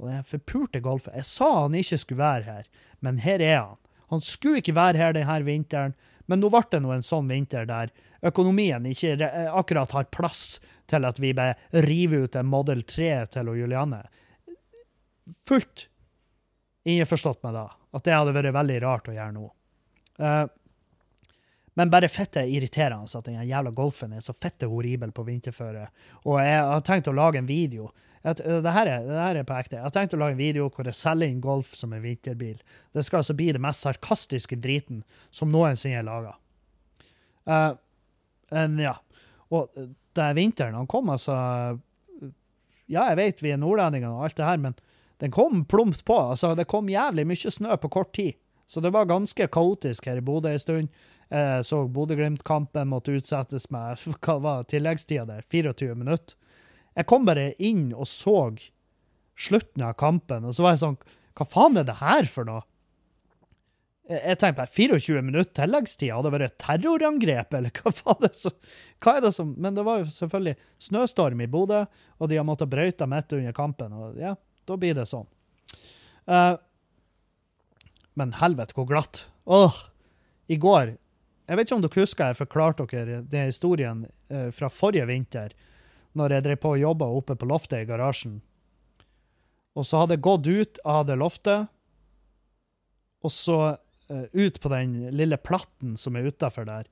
Og den forpurte golfen. Jeg sa han ikke skulle være her, men her er han. Han skulle ikke være her denne vinteren, men nå ble det nå en sånn vinter der økonomien ikke akkurat har plass til at vi bare river ut en Model 3 til og Julianne. Fullt innforstått med da, at det hadde vært veldig rart å gjøre nå. Eh, men bare fette irriterende at den jævla golfen er så fette horribel på vinterføre. Og jeg har tenkt å lage en video. Et, det, her er, det her er på ekte. Jeg har tenkt å lage en video hvor jeg selger inn Golf som en vinterbil. Det skal altså bli det mest sarkastiske driten som noensinne er laga. ja. Og eh, det er vinteren han kom, altså Ja, jeg vet vi er nordlendinger og alt det her, men den kom plumpt på. altså Det kom jævlig mye snø på kort tid. Så det var ganske kaotisk her i Bodø en stund. Eh, så Bodø-Glimt-kampen måtte utsettes med hva var tilleggstida der? 24 minutter. Jeg kom bare inn og så slutten av kampen, og så var jeg sånn Hva faen er det her for noe? Jeg tenkte bare 24 minutter tilleggstid, hadde det vært et terrorangrep, eller hva faen er det som er det som Men det var jo selvfølgelig snøstorm i Bodø, og de har måttet brøyte midt under kampen, og ja, da blir det sånn. Eh, men helvete, hvor glatt. Åh! I går Jeg vet ikke om dere husker jeg forklarte dere den historien eh, fra forrige vinter, når jeg drev på og jobba oppe på loftet i garasjen. Og så hadde jeg gått ut av det loftet, og så eh, ut på den lille platten som er utafor der,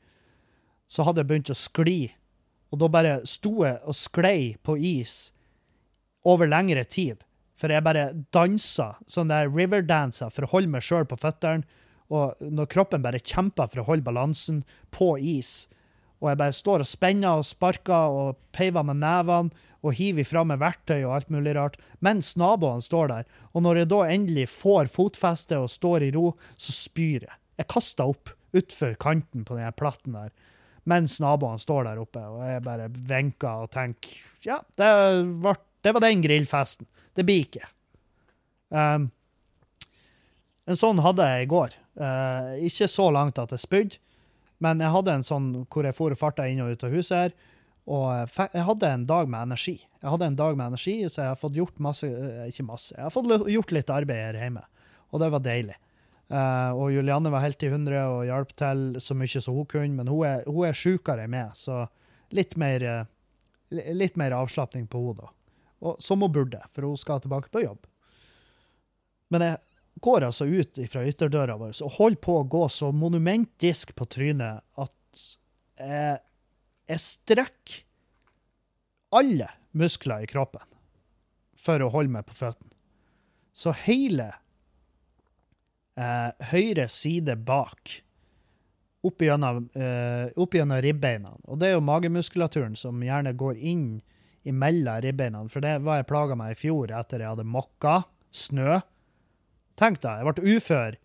så hadde jeg begynt å skli. Og da bare sto jeg og sklei på is over lengre tid. For jeg bare dansa, sånn der riverdansa, for å holde meg sjøl på føttene. Og når kroppen bare kjemper for å holde balansen på is, og jeg bare står og spenner og sparker og peiver med nevene og hiver ifra meg verktøy og alt mulig rart, mens naboene står der. Og når jeg da endelig får fotfeste og står i ro, så spyr jeg. Jeg kaster opp utfor kanten på den platten der, mens naboene står der oppe, og jeg bare vinker og tenker ja, det var, det var den grillfesten. Det blir ikke. Um, en sånn hadde jeg i går. Uh, ikke så langt at jeg spydde, men jeg hadde en sånn hvor jeg for farta inn og ut av huset her, og jeg hadde en dag med energi. Jeg hadde en dag med energi, så jeg har fått gjort masse, eh, ikke masse, jeg har fått gjort litt arbeid her hjemme, og det var deilig. Uh, og Julianne var helt i hundre og hjalp til så mye som hun kunne, men hun er, hun er sjukere enn meg, så litt mer, uh, mer avslapning på henne da. Og, som hun burde, for hun skal tilbake på jobb. Men jeg går altså ut fra ytterdøra vår og holder på å gå så monumentisk på trynet at jeg, jeg strekker alle muskler i kroppen for å holde meg på føttene. Så hele eh, høyre side bak opp gjennom, eh, ribbeina. Og det er jo magemuskulaturen som gjerne går inn imellom ribbeina, for det var jeg plaga meg i fjor etter jeg hadde mokka snø. Tenk deg, jeg ble ufør.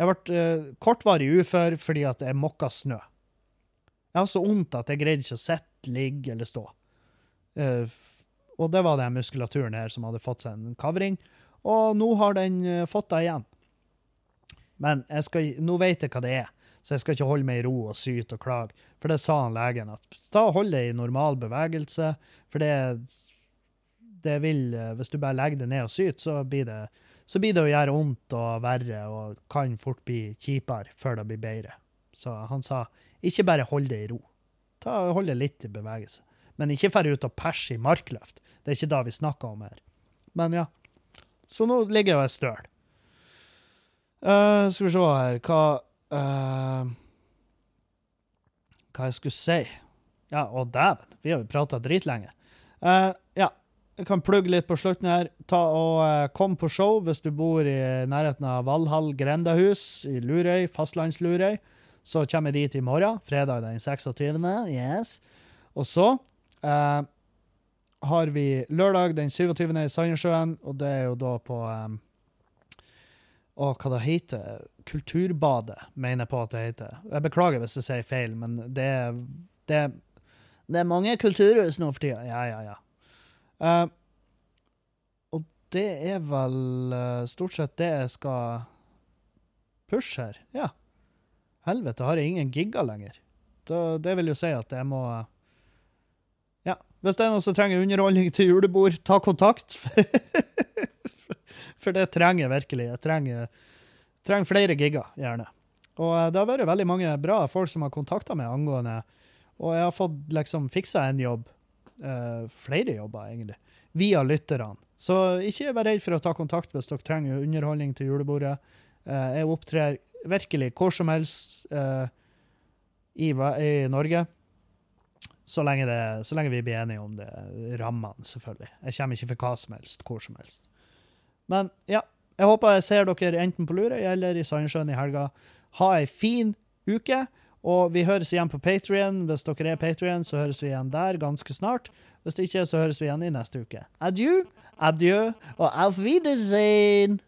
Jeg ble eh, kortvarig ufør fordi at jeg mokka snø. Jeg har så vondt at jeg greide ikke å sitte, ligge eller stå. Eh, og det var den muskulaturen her som hadde fått seg en kavring, og nå har den eh, fått det igjen. Men skal, nå vet jeg hva det er, så jeg skal ikke holde meg i ro og syte og klage. For det sa han legen, at ta og hold deg i normal bevegelse, for det, det vil, hvis du bare legger det ned og syter, så blir det, så blir det å gjøre vondt og verre, og kan fort bli kjipere før det blir bedre. Så han sa, ikke bare hold det i ro. Ta Hold det litt i bevegelse. Men ikke færre ut og perse i markløft. Det er ikke det vi snakker om her. Men ja. Så nå ligger jeg og er støl. Uh, skal vi se her Hva eh, Hva jeg skulle si? Ja, å dæven, vi har jo prata dritlenge. Uh, ja, jeg kan plugge litt på slutten her. Ta og uh, Kom på show hvis du bor i nærheten av Valhall grendahus i Lurøy, fastlandslurøy. Så kommer jeg dit i morgen, fredag den 26. Yes. Og så uh, har vi lørdag den 27. i Sandnessjøen, og det er jo da på eh, Å, hva det heter Kulturbadet, mener jeg på at det heter. Jeg beklager hvis jeg sier feil, men det er Det, det er mange kulturhus nå for tida. Ja, ja, ja. Uh, og det er vel uh, stort sett det jeg skal pushe her. Ja. Helvete, har jeg ingen gigger lenger? Da, det vil jo si at jeg må uh, Ja. Hvis det er noen som trenger underholdning til julebord, ta kontakt. For det trenger jeg virkelig. Jeg trenger, trenger flere gigger, gjerne. Og eh, det har vært veldig mange bra folk som har kontakta meg angående Og jeg har fått liksom fiksa en jobb. Uh, flere jobber, egentlig. Via lytterne. Så ikke vær redd for å ta kontakt hvis dere trenger underholdning til julebordet. Uh, jeg opptrer virkelig hvor som helst uh, i, i Norge. Så lenge, det, så lenge vi blir enige om det rammene, selvfølgelig. Jeg kommer ikke for hva som helst, hvor som helst. Men ja, jeg håper jeg ser dere enten på Lurøy eller i Sandsjøen i helga. Ha ei fin uke, og vi høres igjen på Patrion. Hvis dere er Patrion, så høres vi igjen der ganske snart. Hvis ikke, så høres vi igjen i neste uke. Adjø, adjø og auf Wiedersehen!